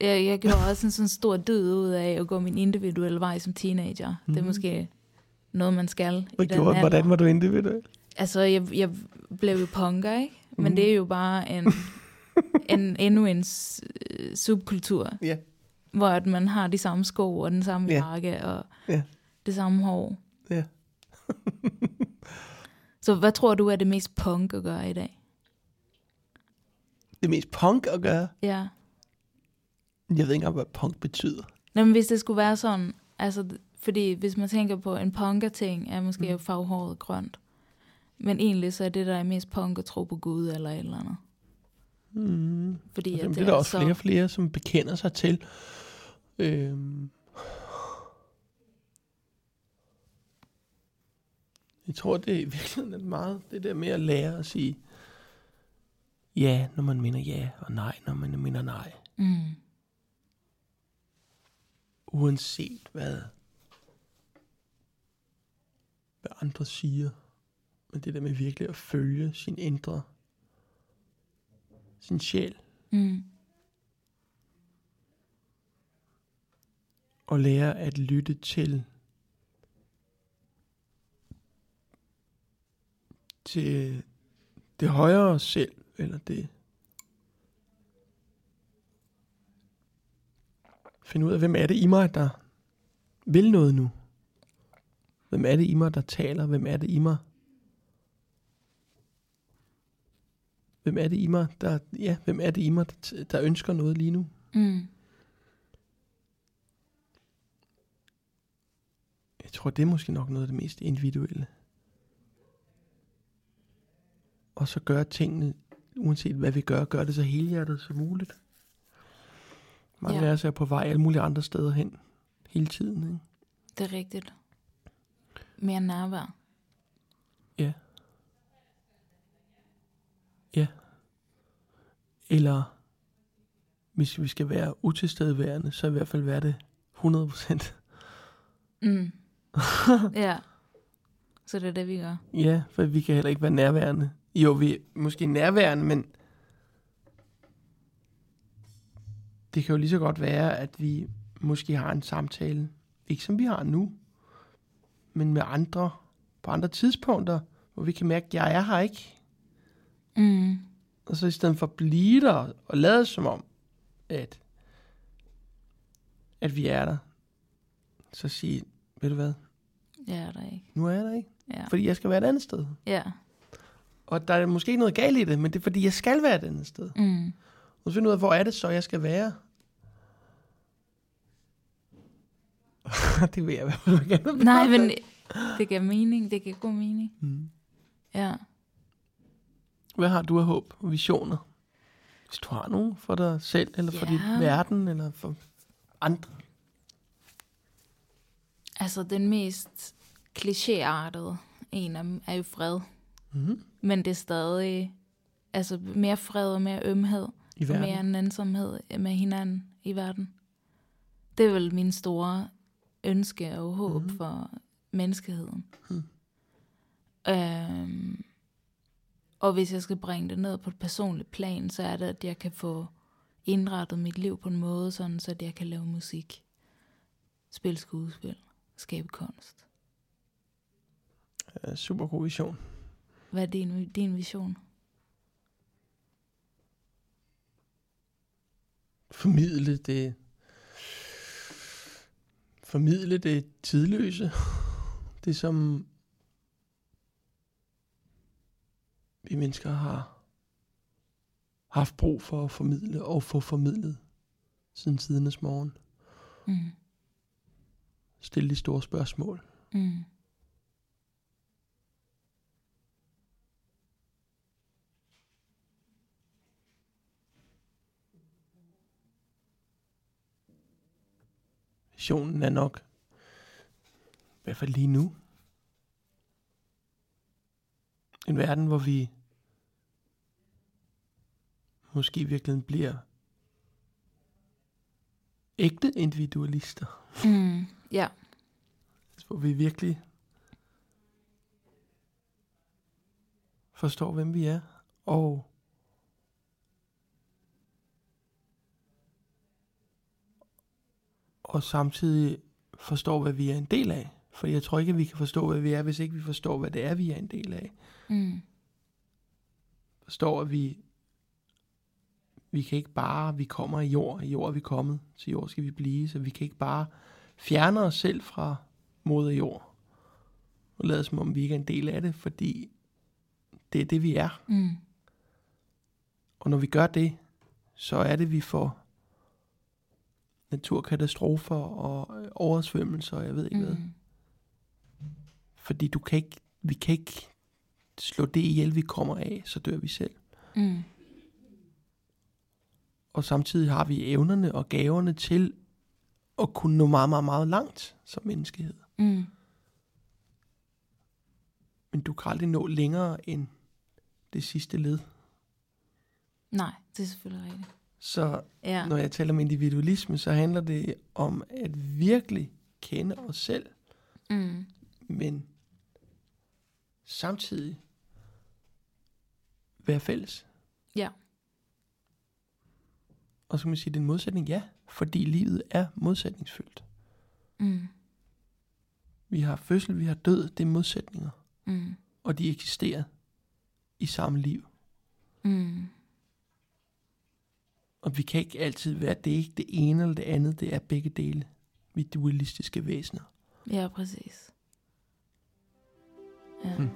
Jeg, jeg gjorde også en sådan stor død ud af at gå min individuelle vej som teenager. Mm. Det er Mhm. måske noget, man skal i Hvad den gjorde, alder. hvordan var du individuel? Altså, jeg, jeg blev jo punker, ikke? Men Mhm. det er jo bare en, en endnu en øh, subkultur, Ja. hvor at man har de samme sko og den samme Ja. jakke og Ja. det samme hår. Ja. Så hvad tror du er det mest punk at gøre i dag? Det mest punk at gøre. Ja. Jeg ved ikke engang, hvad punk betyder. Nå, men hvis det skulle være sådan, altså, fordi hvis man tænker på en punker-ting, er måske mm. faghåret grønt. Men egentlig så er det, der er mest punk at tro på Gud eller et eller andet. Mm. Fordi Jamen, at det er der også så, flere og flere, som bekender sig til. Øhm. Jeg tror, det er i virkeligheden meget det der med at lære at sige ja, når man mener ja, og nej, når man mener nej. Mm, Uanset hvad, hvad andre siger. Men det der med virkelig at følge sin indre, sin sjæl. mm, og lære at lytte til til det højere selv, eller det finde ud af, hvem er det i mig, der vil noget nu? Hvem er det i mig, der taler? Hvem er det i mig? Hvem er det i mig, der, ja, hvem er det i mig, der, der ønsker noget lige nu? mm. Jeg tror, det er måske nok noget af det mest individuelle. Og så gøre tingene, uanset hvad vi gør, gør det så helhjertet som muligt. Mange Ja. af os er på vej alle mulige andre steder hen hele tiden. Ikke? Det er rigtigt. Mere nærvær. Ja. Ja. Eller hvis vi skal være utilstedeværende, så i hvert fald være det 100%. Mm. ja. Så det er det, vi gør. Ja, for vi kan heller ikke være nærværende. Jo, vi er måske nærværende, men det kan jo lige så godt være, at vi måske har en samtale, ikke som vi har nu, men med andre, på andre tidspunkter, hvor vi kan mærke, at jeg er her ikke. Mm. Og så i stedet for at blive der og lade som om, at, at vi er der, så sige, ved du hvad, Jeg er der ikke. nu er jeg der ikke, Ja. fordi jeg skal være et andet sted. Ja. Og der er måske ikke noget galt i det, men det er fordi, jeg skal være et andet sted. Mm. Og så finde ud af, hvor er det så, jeg skal være. det ved jeg, hvad du gerne Nej, men det giver mening. Det giver god mening. Mm. Ja. Hvad har du af håb og visioner? Hvis du har nogen for dig selv, eller for Ja. din verden, eller for andre. Altså, den mest klichéartede en af dem er jo fred. Mm. Men det er stadig altså, mere fred og mere ømhed. I Og mere en ensomhed med hinanden i verden. Det er vel min store ønske og håb Mhm. mm. for menneskeheden. Mhm. Øhm, Og hvis jeg skal bringe det ned på et personligt plan, så er det, at jeg kan få indrettet mit liv på en måde, sådan så at jeg kan lave musik, spille skuespil, skabe kunst. Ja, super god vision. Hvad er din, din vision? Formidle det formidle det tidløse. Det som vi mennesker har haft brug for at formidle og få formidlet siden tidernes morgen. Mm. Stille de store spørgsmål. Mm. Visionen er nok, i hvert fald lige nu, en verden, hvor vi måske i virkeligheden bliver ægte individualister. Mm. Ja. Hvor vi virkelig forstår, hvem vi er, og og samtidig forstår, hvad vi er en del af. For jeg tror ikke, at vi kan forstå, hvad vi er, hvis ikke vi forstår, hvad det er, vi er en del af. Mm. Forstår, at vi, vi kan ikke bare, vi kommer i jord, i jord er vi kommet, til jord skal vi blive, så vi kan ikke bare fjerne os selv fra moder jord, og lade som om vi ikke er en del af det, fordi det er det, vi er. Mm. Og når vi gør det, så er det, vi får naturkatastrofer og oversvømmelser, og jeg ved ikke mm. hvad. Fordi du kan ikke, vi kan ikke slå det ihjel, vi kommer af, så dør vi selv. Mm. Og samtidig har vi evnerne og gaverne til at kunne nå meget, meget, meget langt som menneskehed. Mm. Men du kan aldrig nå længere end det sidste led. Nej, det er selvfølgelig rigtigt. Så Ja. når jeg taler om individualisme, så handler det om at virkelig kende os selv, Mm. men samtidig være fælles. Ja. Og så kan man sige, at det er en modsætning, ja, fordi livet er modsætningsfyldt. Mm. Vi har fødsel, vi har død, det er modsætninger, Mm. og de eksisterer i samme liv. Mm. Og vi kan ikke altid være, det er ikke det ene eller det andet, det er begge dele. Vi er dualistiske væsener. Ja, præcis. Ja. Mm.